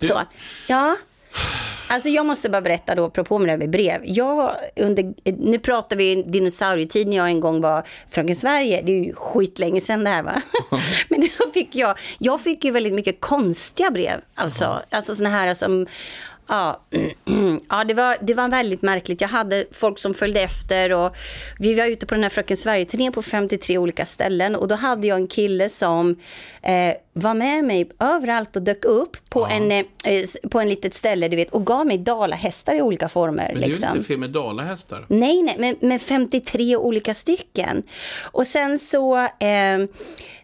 Så. Ja. Alltså jag måste bara berätta då, apropå med det här med brev. Jag, under, nu pratar vi dinosaurietid när jag en gång var Fröken Sverige. Det är ju skitlänge sedan det här va. [LAUGHS] Men då fick jag, jag fick ju väldigt mycket konstiga brev. Alltså, alltså såna här som, ja, [CLEARS THROAT] ja det, var, det var väldigt märkligt. Jag hade folk som följde efter och vi var ute på den här Fröken Sverige-turnén på 53 olika ställen och då hade jag en kille som eh, var med mig överallt och dök upp på, en, eh, på en litet ställe du vet, och gav mig dalahästar i olika former. Men det är liksom. inte fel med dalahästar. Nej, nej, men, men 53 olika stycken. Och sen så, eh,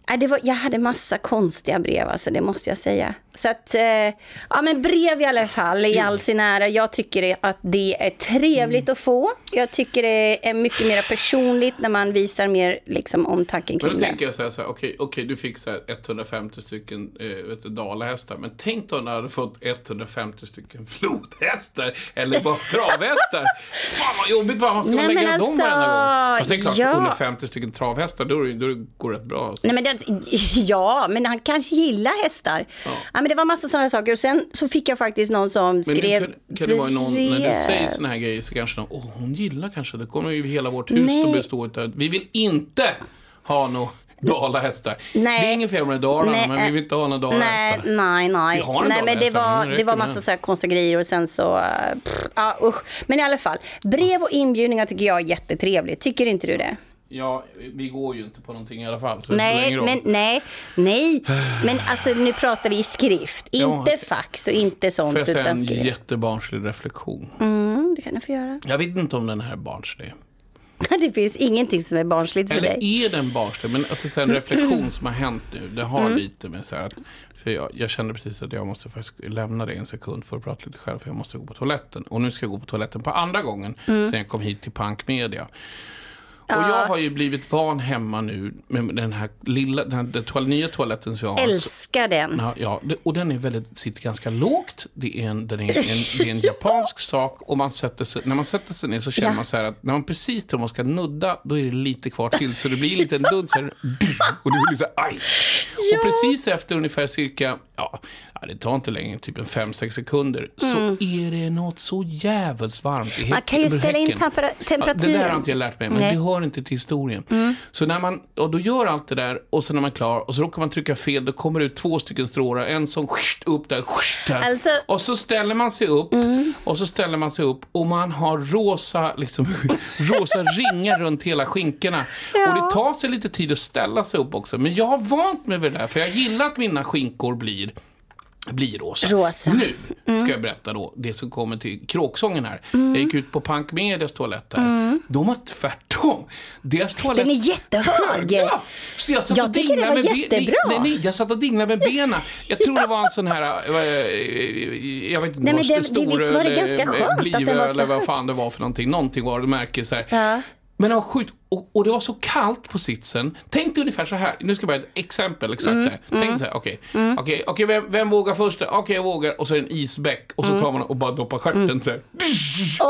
ja, det var, jag hade massa konstiga brev, alltså, det måste jag säga. Så att, eh, ja men brev i alla fall, i all sin ära. Jag tycker att det är trevligt att få. Jag tycker det är mycket mer personligt när man visar mer liksom, omtanke Men kring då det. tänker jag så här, så här okej, okej, du fick så här 150 stycken eh, vet du, dalahästar. Men tänk då när du hade fått 150 stycken flodhästar. Eller bara travhästar. [LAUGHS] Fan vad jobbigt bara man ska Nej, lägga men dem alltså, varenda gång. Fast det är klart, ja. 150 stycken travhästar, då, då går det rätt bra. Alltså. Nej, men det, ja, men han kanske gillar hästar. Ja. Men det var massa sådana saker. Och sen så fick jag faktiskt någon som Men skrev kan, kan det vara någon, när du säger såna här grejer så kanske någon, åh hon gillar kanske, det kommer ju hela vårt hus Nej. att bestå utav, vi vill inte ha några [LAUGHS] dalahästar. Nej. Det är inget fel med Dalarna, Nej, men vi vill inte ha några dalahästar. Nej, nej, nej. Vi har nej men det var, men det var massa så här konstiga grejer och sen så... eh, Pff, ja, usch. Men i alla fall, brev och inbjudningar tycker jag är jättetrevligt. Tycker inte du det? Ja, vi går ju inte på någonting i alla fall, Nej, men nej, nej. Men alltså nu pratar vi i skrift, inte fax och inte sånt. Får jag säga utan en skrift. jättebarnslig reflektion? Mm, det kan du få göra. Jag vet inte om den här är barnslig. [LAUGHS] Det finns ingenting som är barnsligt för Eller dig. är den barnslig? Men alltså, så en reflektion som har hänt nu, det har Mm. lite med så här att, för jag, jag kände precis att jag måste faktiskt lämna det en sekund för att prata lite själv, för jag måste gå på toaletten. Och nu ska jag gå på toaletten på andra gången Mm. sen jag kom hit till Punk Media. Och jag har ju blivit van hemma nu med den här lilla, den, här, den toal, nya toaletten som jag har. Älskar den. Ja, ja, och den är väldigt, sitter ganska lågt. Det är en, den är en, det är en japansk [LAUGHS] sak. Och man sätter sig, när man sätter sig ner så känner Ja. man så här att när man precis tror man ska nudda, då är det lite kvar till. Så det blir lite en duns här. [LAUGHS] Och det blir så här, aj. Och precis efter ungefär cirka ja, ja, det tar inte längre, typ en 5-6 sekunder, så är det något så jävligt varmt i Mm. Man kan ju häcken- ställa in häcken. tempera- Ja, det temperaturen. där har inte jag lärt mig, men Nej. Mm. det hör inte till historien. Så när man, och då gör allt det där och sen när man är klar och så råkar man trycka fel, då kommer det ut två stycken strålar, en som skjt upp där, skjt där. Alltså- och så ställer man sig upp, och så ställer man sig upp och man har rosa, liksom, [LAUGHS] rosa ringar runt hela skinkorna. Och det tar sig lite tid att ställa sig upp också, men jag har vant mig vid det där, för jag gillar att mina skinkor blir blir rosa. Rosa. Mm. Nu ska jag berätta då det som kommer till kråksången här. Jag gick ut på Punk Medias toalett där. De har tvärtom. Deras toalett... Mm. Den är jättehög. [LAUGHS] Ja, så jag satt Jag och tycker det var med jättebra. Nej, nej, jag satt och dinglade med benen. Jag tror det var en sån här, [LAUGHS] eh, jag vet inte, Nej, men det- det- visst var det ganska skönt att den var så eller vad fan högt. det var för någonting. Någonting var det märke så här. Ja. Men var sjukt. Och, och det var så kallt på sitsen. Tänk dig ungefär så här. Nu ska jag bara ett exempel. Exakt Mm, så här. Tänk dig så här. Okej, okej, okej, vem, vem vågar först? Okej, jag vågar. Och så är det en isbäck. Och så Mm. tar man och bara doppar stjärten så här.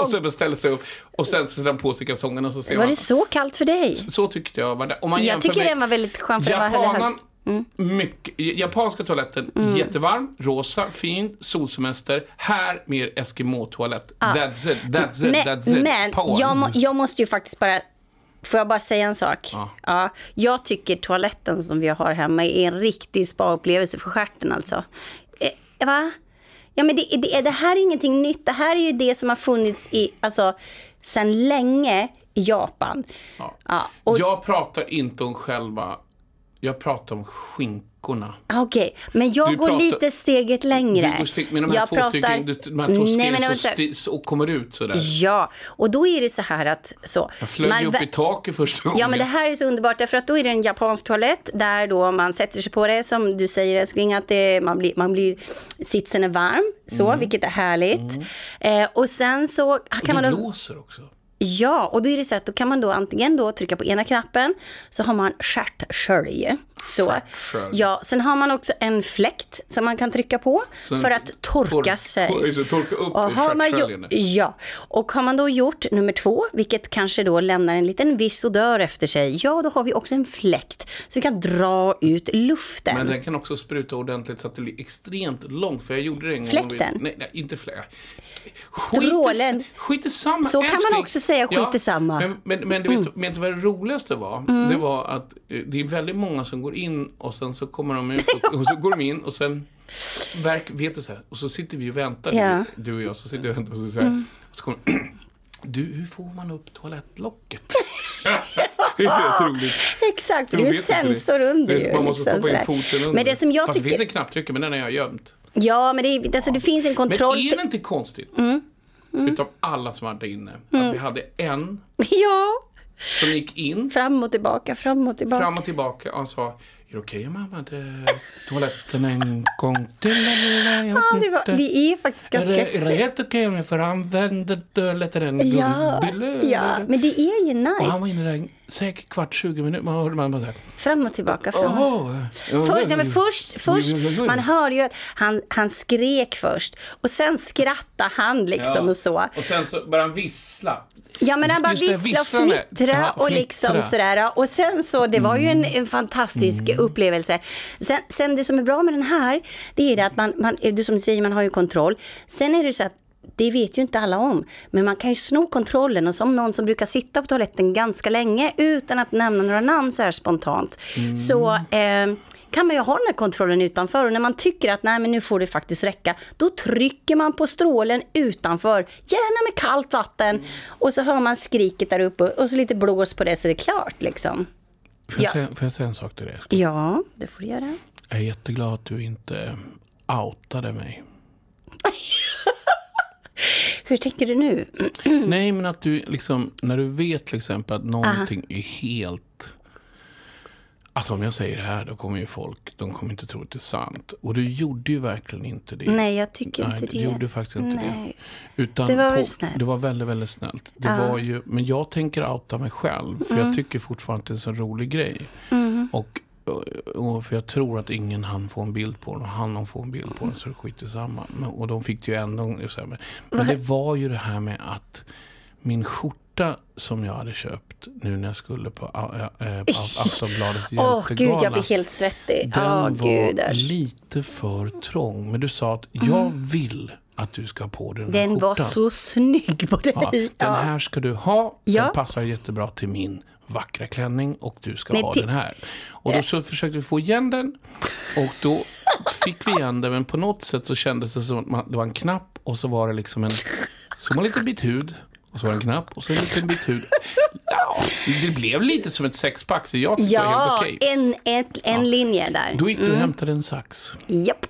Och sen ställer sig upp. Och sen sätter man på sig kalsongerna och så ser Var man. det så kallt för dig? Så tyckte jag var det. Om man Jag tycker med den var väldigt skön för den Japanen, mycket, japanska toaletten, jättevarm, rosa, fin, solsemester. Här mer Eskimo-toalett. That's it, that's it, Men, that's it. men Pause. jag, må, jag måste ju faktiskt bara... Får jag bara säga en sak? Ja. jag tycker toaletten som vi har hemma är en riktig spa-upplevelse för stjärten alltså. Eh, va? Ja, men det, det, det här är ingenting nytt. Det här är ju det som har funnits i, alltså, sedan länge i Japan. Ja. Ja, och, Jag pratar inte om själva... Jag pratar om skinkorna. Ah, Okej, men jag Du går pratar- lite steget längre. Du går steg, med de här jag två stycken, de här två Nej, stegen som kommer ut sådär. Ja, och då är det så här att... Så, Jag flög man upp i taket första gången. Ja, men det här är så underbart därför att då är det en japansk toalett där då man sätter sig på det som du säger älskling att det, man, blir, man blir, sitsen är varm så, Mm. vilket är härligt. Eh, och sen så kan det man då, blåser också ja, och då är det så att då kan man då antingen då trycka på ena knappen så har man stjärtskölj. Så. Ja, sen har man också en fläkt som man kan trycka på Så för att torka tork- sig. torka upp Och har man ju, ja, och har man då gjort nummer två, vilket kanske då lämnar en liten viss odör efter sig, ja då har vi också en fläkt så vi kan dra ut luften. Men den kan också spruta ordentligt så att det blir extremt långt. För jag gjorde det en gång. Fläkten? Nej, nej inte fläkt. Strålen. Skit i samma. Så kan man älskling. också säga, skit i samma. Mm. Men, men, men du vet, vet du vad det roligaste var? Det var att eh, det är väldigt många som går in och sen så kommer de ut och, och så går de in och sen verk, vet du så här, och så sitter vi och väntar, Ja. Mm. du och jag, så sitter vi och väntar och så, så, här, och så kommer [CLEARS THROAT] Du, hur får man upp toalettlocket? [LAUGHS] det är roligt. Exakt, för De det är ju det. sensor under. Det ju, Man måste liksom stoppa in foten under. Men det som jag Fast det tycker... finns en knapptryckare, men den har jag gömt. Ja, men det, är, alltså, det finns en Men kontroll... är det inte konstigt, Mm. utav alla som var där inne, att vi hade en [LAUGHS] Ja, som gick in, fram och tillbaka, fram och tillbaka. fram och tillbaka och sa Är det okej om jag använder toaletten en gång till? Eller? Jag Ja, det, var, det är faktiskt Är ganska... det, är det helt okej om jag får använda toaletten en gång Ja, till? ja, men det är ju Och han nice. var inne där säkert kvart, 20 minuter. Man hörde man bara här. Fram och tillbaka. Fram. Åh, Först, men först, först, man hör ju att han, han skrek först och sen skrattade han liksom Ja. och så. Och sen så började han vissla. Ja men han bara det, vissla och fnittra Ja, och liksom fnittra. sådär. Och sen så, det var ju en, en fantastisk upplevelse. Sen, sen det som är bra med den här, det är det att man, man, du som du säger, man har ju kontroll. Sen är det så att det vet ju inte alla om, men man kan ju sno kontrollen och som någon som brukar sitta på toaletten ganska länge utan att nämna några namn så här spontant, så eh, kan man ju ha den här kontrollen utanför och när man tycker att nej men nu får det faktiskt räcka, då trycker man på strålen utanför, gärna med kallt vatten och så hör man skriket där uppe och så lite blås på det så det är klart liksom. Får jag, Ja. säga, får jag säga en sak till dig? Ja, det får du göra. Jag är jätteglad att du inte outade mig. [LAUGHS] Hur tänker du nu? [CLEARS THROAT] Nej, men att du liksom, när du vet till exempel att någonting är helt... Alltså om jag säger det här, då kommer ju folk, de kommer inte tro att det är sant. Och du gjorde ju verkligen inte det. Nej, jag tycker Nej, inte du det. gjorde faktiskt inte Nej. det. Utan Det var på, väl snällt. Det var väldigt, väldigt snällt. Det var ju, men jag tänker outa mig själv. För Mm. jag tycker fortfarande att det är en så rolig grej. Och, och för jag tror att ingen hann få en bild på den. Och han få en bild på den så det skiter samma. Men, och de fick det ju ändå. Så här, men, men det var ju det här med att min skjorta skjorta som jag hade köpt nu när jag skulle på, äh, äh, på [LAUGHS] Aftonbladets Åh hjältegala. gud, jag blir helt svettig. Den Åh var gudars. lite för trång. Men du sa att jag vill att du ska ha på den, här Mm. Den var skjortan. så snygg på dig. Ja, den här ska du ha. Ja. Den passar jättebra till min vackra klänning och du ska Nej, ha det- den här. Och då så försökte vi få igen den och då fick vi igen den men på något sätt så kändes det som att man, det var en knapp och så var det liksom en, var en liten bit hud och så var det en knapp och så en liten bit hud. [LAUGHS] Ja, det blev lite som ett sexpack så jag tyckte det var Ja, helt okej. en, ett, en linje där. Då gick du och hämtade en sax. Japp.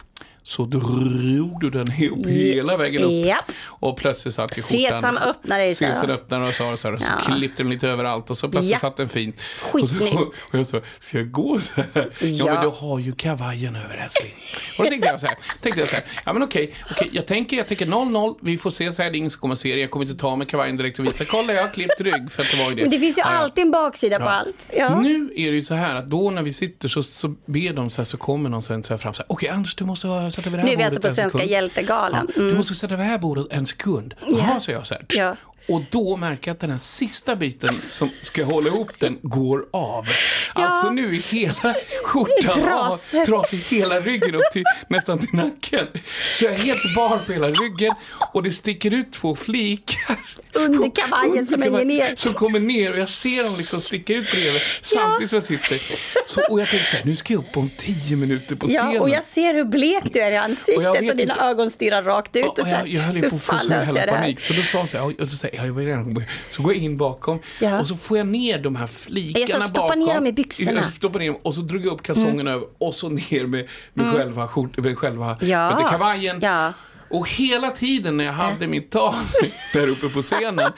Så drog du den upp hela vägen upp. Japp. Och plötsligt satt i skjortan. Sesam öppnar dig. Sesam öppnar och så, så, så, så Ja. klippte den lite överallt och så plötsligt Ja. satt den fint. Skitsnyggt. Och, så, och jag sa, ska jag gå så här? Ja, Ja. men du har ju kavajen över älskling. Och då tänkte jag så här, tänkte jag så här ja men okej, okej, jag tänker, jag tänker 0-0, vi får se så här, det är ingen som kommer se det, jag kommer inte ta med kavajen direkt och visa, kolla jag har klippt rygg, för att det var ju det. Men det finns ju Ja, alltid en baksida på Ja. allt. Ja. Nu är det ju så här att då när vi sitter så, så ber de så här, så kommer någon sen så här fram så här, okej Anders du måste sätta över det här Nu är vi alltså på en Svenska sekund." hjältegalan. Mm. Du måste sätta över det här bordet en sekund. Jaha, säger jag så här. Ja. Och då märker jag att den här sista biten som ska hålla ihop den går av. Alltså nu är hela skjortan Trasor. av, trasig hela ryggen upp till nästan till nacken. Så jag är helt bar på hela ryggen och det sticker ut två flikar. Under kavajen som hänger ner. Som kommer ner och jag ser dem liksom sticka ut bredvid samtidigt som jag sitter. Så, och jag tänkte så här, nu ska jag upp om tio minuter på scenen. Ja, och jag ser hur blek du är i Och ansiktet och, vet dina inte- ögon stirrar rakt ut. Ja, och och här, jag, jag höll ju på att få fan så löser jävla här? panik. Så då sa hon så här, och så, säger jag, gärna gå- så går jag in bakom Ja. och så får jag ner de här flikarna Jag stoppa bakom. ner dem i byxorna. Mm. Jag stoppar ner dem och så drog jag upp kalsongerna över och så ner med, med själva, skjort, med själva Ja. du, kavajen. Ja. Och hela tiden när jag hade mitt tal [LAUGHS] där uppe på scenen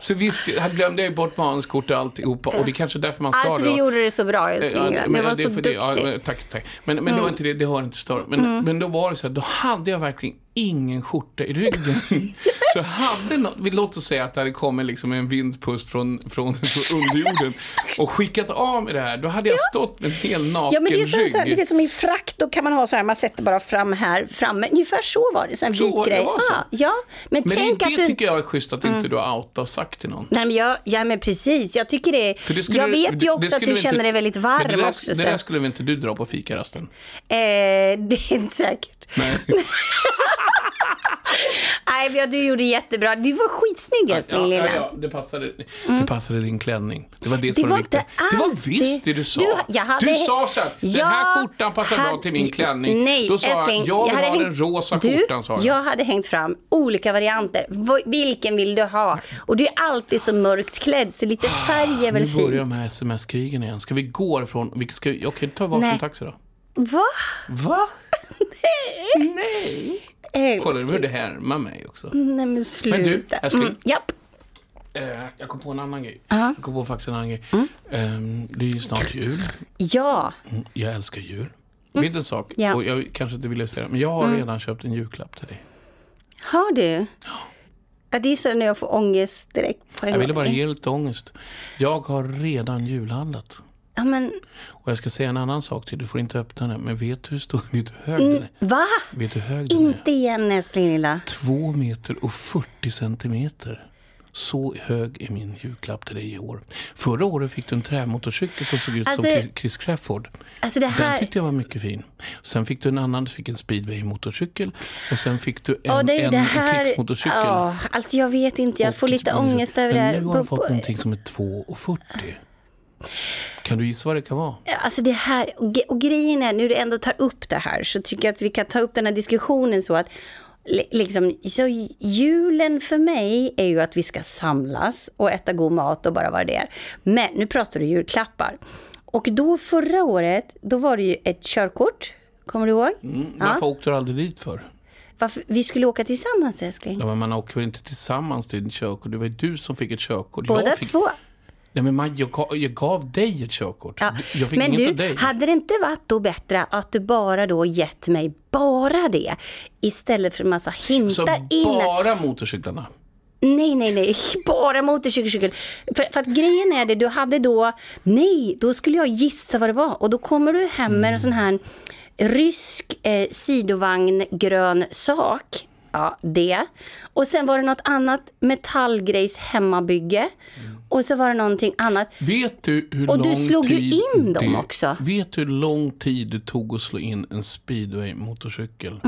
så visste, jag- glömde jag bort manuskort och alltihopa och det är kanske därför man ska Alltså du gjorde det så bra älskling. Ja, det men var är så för det-. Mm. Ja, tack, tack. Men, men det var inte det, det har inte stört. Men, men då var det så här, då hade jag verkligen ingen skjorta i ryggen. [LAUGHS] så hade något, låt oss säga att det hade kommit liksom en vindpust från, från, från underjorden och skickat av mig det här. Då hade jag stått med en hel naken Ja men det är rygg. så du vet som i frack, då kan man ha så här, man sätter bara fram här framme. Ungefär så var det, så Så vit det, grej. så. Ja, ja. Men, men tänk det, att det du... Mm. tycker jag är schysst att inte du har outat och sagt till någon. Nej men jag, ja men precis, jag tycker det. För det jag vet det- ju det också att du känner inte- dig väldigt varm det där, också. Det där skulle väl inte du dra på fikarasten? Eh, [LAUGHS] det är inte säkert. Nej. [LAUGHS] Nej, men du gjorde jättebra. Du var skitsnygg älskling Ja, lilla. ja, ja, det passade, det passade din klänning. Det var det som Det var var inte Det var alls visst det du sa. Du- hade- Du sa så här, den här skjortan passar bra hade- till min klänning. Nej, Då sa älskling, jag, jag vill hade ha hängt- den rosa du, skjortan, sa jag. Jag hade hängt fram olika varianter. Vilken vill du ha? Och du är alltid så mörkt klädd, så lite färg är väl nu börjar de fint? här sms-krigen igen. Ska vi gå ifrån... Vi ska, jag kan ta varsin Nej. taxi då. Va? Va? [LAUGHS] Nej. Kolla, nu började det härma mig också. Nej men sluta. Men du, älskling. Mm, japp. Eh, jag kom på en annan grej. Ja. Jag kom på faktiskt en annan grej. Mm. Ehm, det är ju snart jul. Ja. Jag älskar jul. Vet du en sak? Ja. Och jag kanske inte ville säga det, men jag har redan köpt en julklapp till dig. Har du? Ja, det är så när jag får ångest direkt Jag ville bara ge lite ångest. Jag har redan julhandlat. Ja, men Och jag ska säga en annan sak till. Du får inte öppna den. Men vet du hur stor, vet du hög den är? va? Vet du hög den är? Inte igen älskling lilla. Två meter och 40 centimeter. Så hög är min julklapp till dig i år. Förra året fick du en trämotorcykel som såg ut Alltså- som Chris- Crafoord. Alltså det Den här... tyckte jag var mycket fin. Sen fick du en annan, du fick en speedway-motorcykel. Och sen fick du en, Ja, det är en, det en här... krigsmotorcykel. Ja, alltså jag vet inte, jag får lite ångest över det Men här. nu har På- fått någonting som är 2,40. Kan du gissa vad det kan vara? Alltså det här, och, grejen är, nu du ändå tar upp det här, så tycker jag att vi kan ta upp den här diskussionen så att li- Liksom, så julen för mig är ju att vi ska samlas och äta god mat och bara vara det. Men nu pratar du julklappar. Och då förra året, då var det ju ett körkort. Kommer du ihåg? Mm, varför åkte du aldrig dit för? Varför, vi skulle åka tillsammans älskling. Ja, men man åker väl inte tillsammans till ett körkort? Det var ju du som fick ett körkort. Båda jag fick, två. Nej, men man, jag, gav, jag gav dig ett körkort. Ja. Jag fick Men inget du, av dig. hade det inte varit då bättre att du bara då gett mig bara det istället för en massa hintar Så in? bara motorcyklarna? Nej, nej, nej, [LAUGHS] bara motorcykel. För, för att grejen är det, du hade då, nej, då skulle jag gissa vad det var. Och då kommer du hem med en sån här rysk eh, sidovagn grön sak. Ja, det. Och sen var det något annat metallgrejs hemmabygge. Och så var det någonting annat. Vet du hur Och lång du slog ju tid in dem det, också. Vet du hur lång tid det tog att slå in en speedway-motorcykel?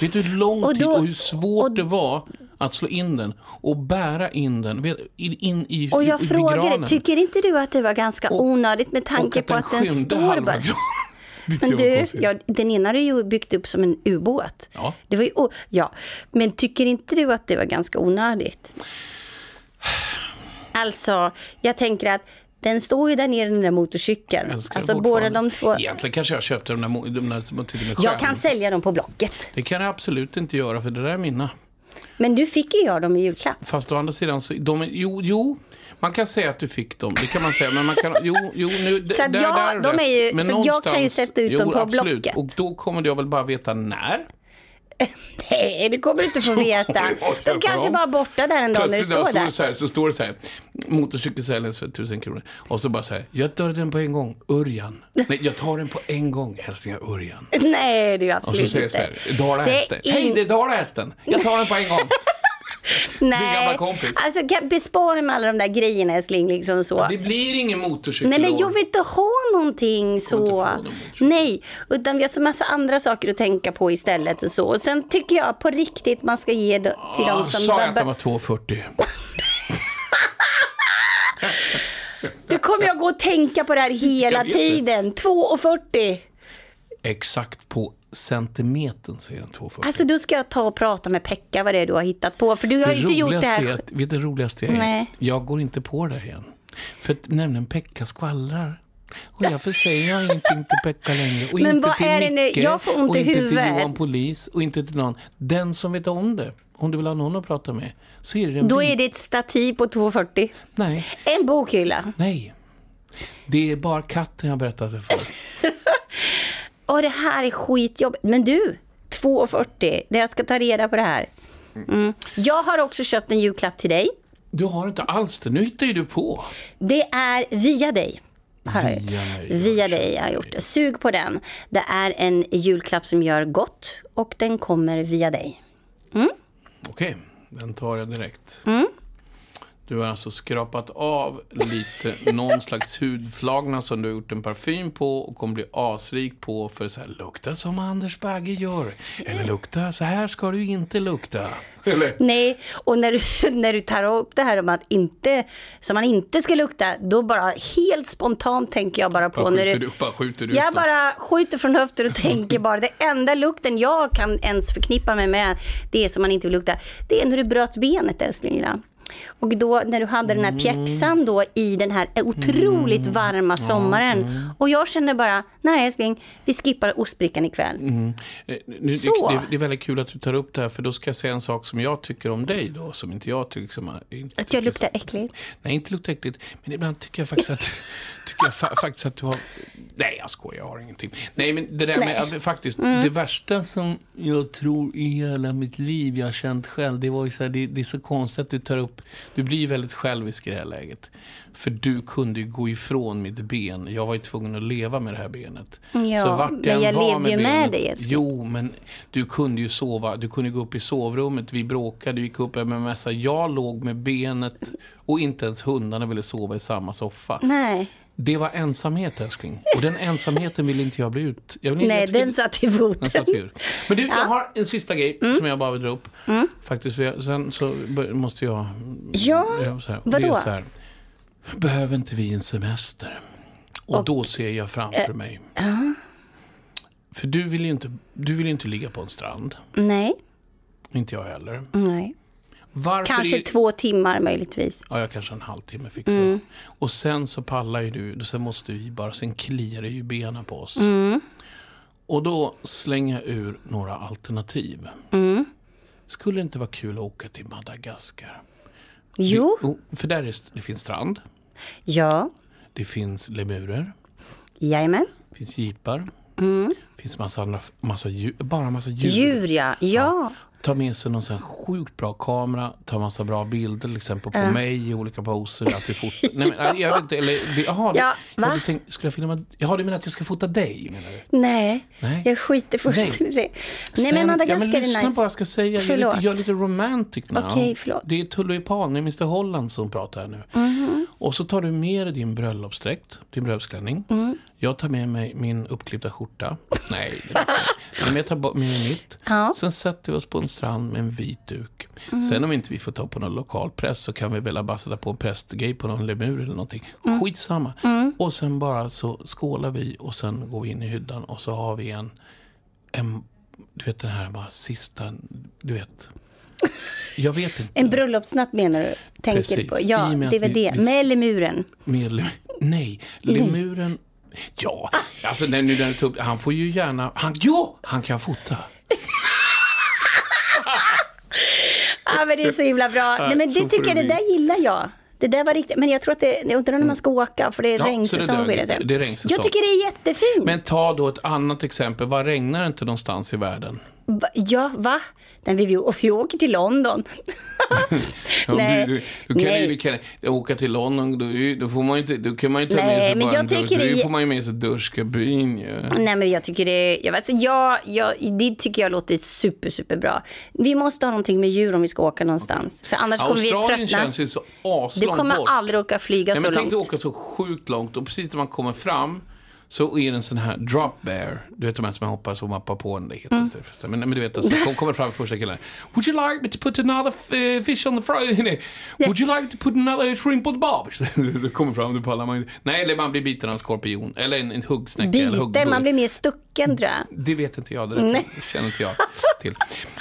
Vet du hur lång Mm. Och tid då- och hur svårt och- det var att slå in den och bära in den in, in i Och jag i, frågade, granen? tycker inte du att det var ganska Och- onödigt med tanke på att den skymde står bara... [LAUGHS] Men du, ja, den ena har du ju byggt upp som en ubåt. Ja. Det var ju, ja. Men tycker inte du att det var ganska onödigt? [SIGHS] [SIGHS] [SIGHS] Alltså, jag tänker att den står ju där nere, den där motorcykeln. Alltså båda de två. Egentligen kanske jag köpte de där, mo- de där som jag tycker är Jag kan sälja dem på Blocket. Det kan jag absolut inte göra för det där är mina. Men du fick ju jag dem i julklapp. Fast å andra sidan, så, de, jo, jo, man kan säga att du fick dem. Det kan man säga. Men man kan, jo, jo, nu, Så där, jag- där är de är ju-. Men så jag kan ju sätta ut dem jo, på absolut. Blocket. Och då kommer jag väl bara veta när. [LAUGHS] Nej, det kommer du inte få [LAUGHS] veta. De kanske bara är borta där en dag när du står där. så, här, så står det så här, motorcykel säljs för tusen kronor. Och så bara så här, jag tar den på en gång, Örjan. Nej, jag tar den på en gång, hälsningar Örjan. [LAUGHS] Nej, det är ju Och så absolut säger jag inte. så här, Dalahästen. Är Hej, in- det är Dalahästen. Jag tar den på en gång. [LAUGHS] Nej, gammal kompis. alltså kan- bespara med alla de där grejerna älskling. Liksom så. Det blir ingen motorcykel. Nej men jag vill inte ha någonting så. någon. Nej, utan vi har så massa andra saker att tänka på istället och så. Och sen tycker jag på riktigt man ska ge till de som... Sa jag att den var 2,40? Nu [LAUGHS] kommer jag gå och tänka på det här hela tiden. 2,40. Exakt på centimetern säger den 2,40. Alltså då ska jag ta och prata med Pekka vad det är du har hittat på. För du har ju inte gjort det här. är att, vet du det roligaste är? Nej. Jag går inte på det igen. För att nämligen Pekka skvallrar. Och därför säger jag [LAUGHS] ingenting till Pekka längre. Och Men inte vad till är det? Micke, Jag får ont och i inte huvudet. till Johan Polis och inte till någon. Den som vet om det. Om du vill ha någon att prata med. Så är det en Då är det ett stativ på 2,40. Nej, En bokhylla. nej. Det är bara katten jag berättat det för. [LAUGHS] Åh, det här är skitjobbigt. Men du, 2,40. Det Jag ska ta reda på det här. Mm. Jag har också köpt en julklapp till dig. Du har inte alls det. Nu hittar ju du på. Det är via dig. Via. Via dig jag har gjort det. Sug på den. Det är en julklapp som gör gott och den kommer via dig. Okej, den tar jag direkt. Mm. Du har alltså skrapat av lite, någon slags hudflagna som du har gjort en parfym på och kommer bli asrik på för så här, lukta som Anders Bagge gör. Eller lukta, så här ska du inte lukta. Eller? Nej, och när du, [LAUGHS] när du tar upp det här om att inte, som man inte ska lukta, då bara helt spontant tänker jag bara på Bara när du... du, bara skjuter du Jag utåt. bara skjuter från höften och tänker bara, det enda lukten jag kan ens förknippa mig med, det är som man inte vill lukta, det är när du bröt benet älskling. Och då när du hade den här pjäxan då i den här otroligt varma sommaren. Och jag kände bara, nej älskling, vi skippar ostbrickan ikväll. Eh, Nu, Så. det, det är väldigt kul att du tar upp det här, för då ska jag säga en sak som jag tycker om dig då, som inte jag tycker som... Inte Att jag luktar äckligt. Nej, inte luktar äckligt. Men ibland tycker jag faktiskt att, [LAUGHS] tycker jag fa faktiskt att du har... Nej, jag skojar, jag har ingenting. Nej, men det där Nej. med faktiskt, det värsta som jag tror i hela mitt liv jag har känt själv, det var ju så här, det, det är så konstigt att du tar upp, du blir väldigt självisk i det här läget. För du kunde ju gå ifrån mitt ben. Jag var ju tvungen att leva med det här benet. Ja, vart men jag levde ju med dig, älskling. Jo, men du kunde ju sova. Du kunde gå upp i sovrummet. Vi bråkade, vi gick upp med massa. Jag låg med benet och inte ens hundarna ville sova i samma soffa. Nej, Det var ensamhet, älskling. Och den ensamheten vill inte jag bli ut. Jag vill, nej jag den satt i foten. satt ur. Men du, jag Ja. har en sista grej som jag bara vill dra upp. Faktiskt, för jag, sen så måste jag... Ja, jag så här, vadå? Så här, behöver inte vi en semester? Och, då ser jag framför mig. För du vill ju inte, du vill inte ligga på en strand. Nej, Inte jag heller. nej. Varför Kanske är, två timmar möjligtvis. Ja, jag kanske en halvtimme fixar jag. Och sen så pallar ju du, sen måste vi bara, sen kliar det ju benen på oss. Och då slänger jag ur några alternativ. Skulle det inte vara kul att åka till Madagaskar? Jo, Vi- för där är, det finns strand, ja, det finns lemurer, jajamän. det finns jeepar, det finns massa andra, massa djur, bara massa djur. Djur ja, ja. Tar med sig någon sån här sjukt bra kamera, tar massa bra bilder, till exempel på mig i olika poser. Att vi fotar. Nej, men, jag vet inte, eller, jaha, Ja, jag va? hade tänkt, skulle jag filma, jaha, du menar att jag ska fota dig? Menar du? Nej, Nej. jag skiter fullständigt i det. Nej Sen- men Madagaskar ja, men lyssna är nice. på vad jag ska säga. Jag är Förlåt. lite, jag är lite romantic nu. Okej, förlåt. Det är Tullipan, det är Mr Holland som pratar här nu. Mhm. Och så tar du med dig din bröllopsdräkt, din bröllopsklänning. Mm. Jag tar med mig min uppklippta skjorta. Nej, det är inte. [LAUGHS] Men jag tar med mig mitt. Ja. Sen sätter vi oss på en strand med en vit duk. Sen om inte vi får ta på någon lokal press så kan vi väl bara sätta på en prästgrej på någon lemur eller någonting. Mm. Skitsamma. Och sen bara så skålar vi och sen går vi in i hyddan och så har vi en, en du vet den här bara sista, du vet. Jag vet inte. En bröllopsnatt menar du? Tänker Precis. på. Ja, det är väl det. vi- Med lemuren. Med nej, lemuren. Ja, alltså den upp, han får ju gärna, han, jo, han kan fota. [LAUGHS] Ja, men det är så himla bra. Nej, men det tycker jag, det det där gillar jag. Det där var riktigt, men jag tror att det, jag undrar när man ska åka, för det är Ja, det regnsäsong. blir inte. det. Det är regnsäsong. Jag tycker det är jättefint. Men ta då ett annat exempel, vad regnar det inte någonstans i världen? Ja, va? Nej, vi, vi, vi åker till London. [LAUGHS] Ja, Nej, du, du, du kan nej. ju du kan, åka till London, då, då får man inte, då kan man ju ta Nej, med sig men bara jag en dusch. tänker Då får man ju med sig duschkabin ju. Nej, men jag tycker det, jag, alltså, jag, jag, det tycker jag låter super, super bra. Vi måste ha någonting med djur om vi ska åka någonstans. För annars kommer vi Australien tröttna. känns ju så Du aslångt kommer bort. aldrig åka flyga Nej, så men tänk långt. dig åka så sjukt långt och precis när man kommer fram så är det en sån här drop bear. Du vet de här som man hoppar så mappar på en. Det heter Mm. inte. Men, men du vet, alltså, kom, kommer fram första killen. Would you like me to put another f- fish on the fry? [LAUGHS] Nej. Would you like to put another shrimp on the barbie? [LAUGHS] så kommer fram, du pallar man inte. Nej, eller man blir biten av en skorpion. Eller en, en huggsnäcka. eller Biten, man blir mer stucken tror jag. Det vet inte jag, det, det känner inte jag till.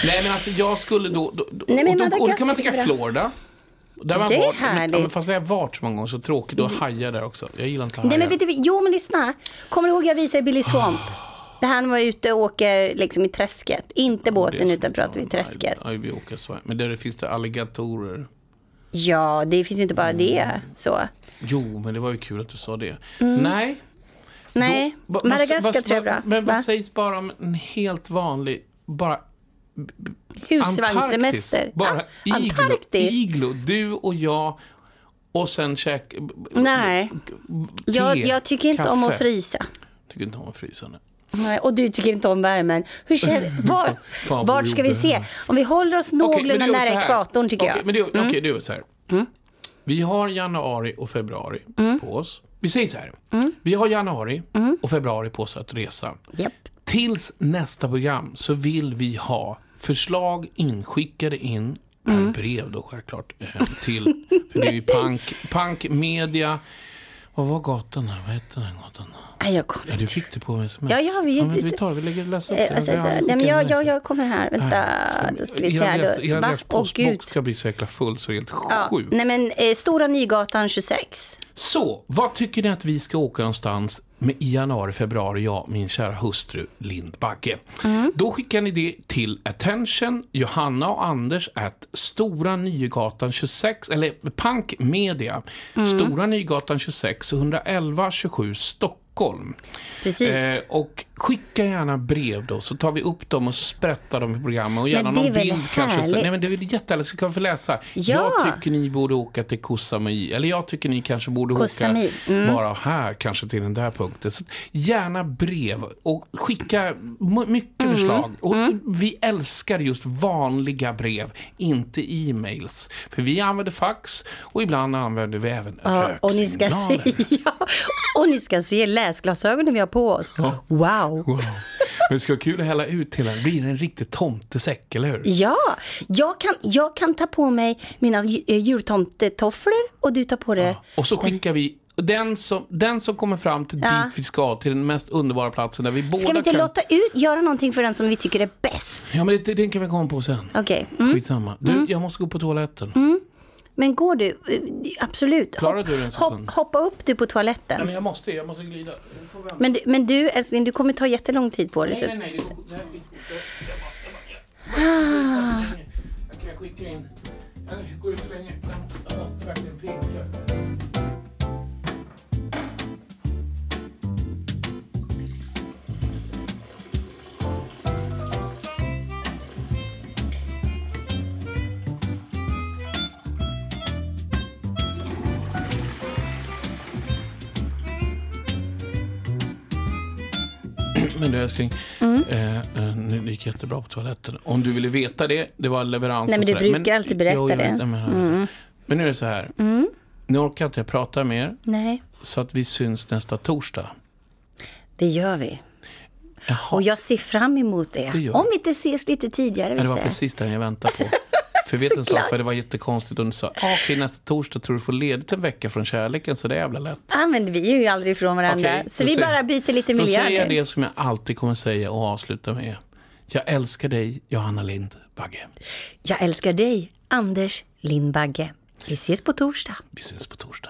Nej, men alltså jag skulle då... då, Nej, men och, då och då kan man tänka. Florida. Där man Det är varit, härligt. Mm. men fast jag har varit så många gånger, så tråkigt. Och hajar där också. Jag gillar inte hajar. Nej, men vet du, jo, men lyssna. Kommer du ihåg jag visade Billy Swamp? [GASPS] Det här när man var ute och åker liksom i träsket. Inte båten, Det utan pratar vi träsket. Nej, vi åker så. Men där finns det alligatorer. Ja, det finns ju inte bara det. Så. Jo, men det var ju kul att du sa det. Nej. Mm. Nej, Då- vad- Madagaskar tror jag bra. Men vad Va? sägs bara om en helt vanlig, bara Husvagnssemester. Bara Ja, iglo, Antarktis? iglo. Du och jag och sen käk... Nej. Jag, te, jag tycker inte om att kaffe. frysa. Tycker inte om att frysa. nej. Nej, och du tycker inte om värmen. Hur känner, [LAUGHS] var, Fan, vart ska vi se? Om vi håller oss någorlunda det så nära ekvatorn tycker Okej, jag. Mm. Men det, är- okej, det är väl så här. Vi har januari och februari Mm. på oss. Vi säger så här. Vi har januari och februari på oss att resa. Japp. Tills nästa program så vill vi ha förslag inskickade in per Mm. brev då självklart. eh, Till, för det är ju punk, punk media. Vad var gatan här? Vad hette den gatan? Nej, jag kommer Ja, du fick det på sms. Ja, ja, vi- men vi tar vi lägger läsa upp Eh, det. alltså, Vi så, har nej, men jag, jag, jag kommer här. Vänta, då ska vi se här. Då. Er Åh, gud. postbok ska bli så jäkla full så det är helt Ja, sjukt. nej men eh, Stora Nygatan 26. Så, vad tycker ni att vi ska åka någonstans i januari, februari, jag, min kära hustru Lind Bagge. Mm. Då skickar ni det till attention, Johanna och Anders at Stora Nygatan 26, eller Punk Media, Mm. Stora Nygatan 26, 111 27 Stockholm. Precis. Eh, och skicka gärna brev då, så tar vi upp dem och sprättar dem i programmet. Och gärna Men någon bild kanske. Så, härligt? nej, men det är väl jättehärligt, så kan vi få läsa. Ja. Jag tycker ni borde åka till Koh Samui. Eller jag tycker ni kanske borde åka mm. bara här, kanske till den där punkten. Så gärna brev och skicka mycket Mm. förslag. Och Vi älskar just vanliga brev, inte e-mails. För vi använder fax och ibland använder vi även Ja, och, ni ska se, röksignaler. [LAUGHS] ja, och ni ska se läsglasögonen vi har på oss. Wow. Wow. Men det ska vara kul att hälla ut till den. Blir det en riktig tomtesäck, eller hur? Ja, jag kan, jag kan ta på mig mina eh, jultomtetofflor och du tar på dig... Och så skickar vi den som, den som kommer fram till Ja. dit vi ska, till den mest underbara platsen där vi båda Ska vi inte kan... låta ut, göra någonting för den som vi tycker är bäst? Ja, men det, det kan vi komma på sen. Okej, mm. Skitsamma. Du, jag måste gå på toaletten. Men går du? Eh, Absolut. Klarar Hopp- du en hopp, hoppa upp du på toaletten. Nej, men jag måste, jag måste glida. Jag. Men du, men du älskling, du kommer ta jättelång tid på dig. Nej, nej, nej. Det jag jag jag- jag- Jag kan skicka in. Jag går ut så länge. Jag måste verkligen pinka. Men du älskling, Mm. eh, nu det gick jättebra på toaletten. Om du ville veta det, det var leverans Nej, men du brukar alltid berätta Jo, jag det. Mm. vet, men, men nu är det så här. Nu orkar inte jag prata mer, Nej, så att vi syns nästa torsdag. det gör vi. Jaha, Och jag ser fram emot det. Det Om vi inte ses lite tidigare ja, det var precis den jag väntade på. [LAUGHS] För vet du en sak, för det var jättekonstigt. Du sa, ah, okej nästa torsdag tror du får ledigt en vecka från kärleken, så det är jävla lätt. Ja, men vi är ju aldrig ifrån varandra. Okej, så då vi säger- bara byter lite Då miljö säger jag det som jag alltid kommer säga och avsluta med. Jag älskar dig, Johanna Lind Bagge. Jag älskar dig, Anders Lindbagge. Vi ses på torsdag. Vi syns på torsdag.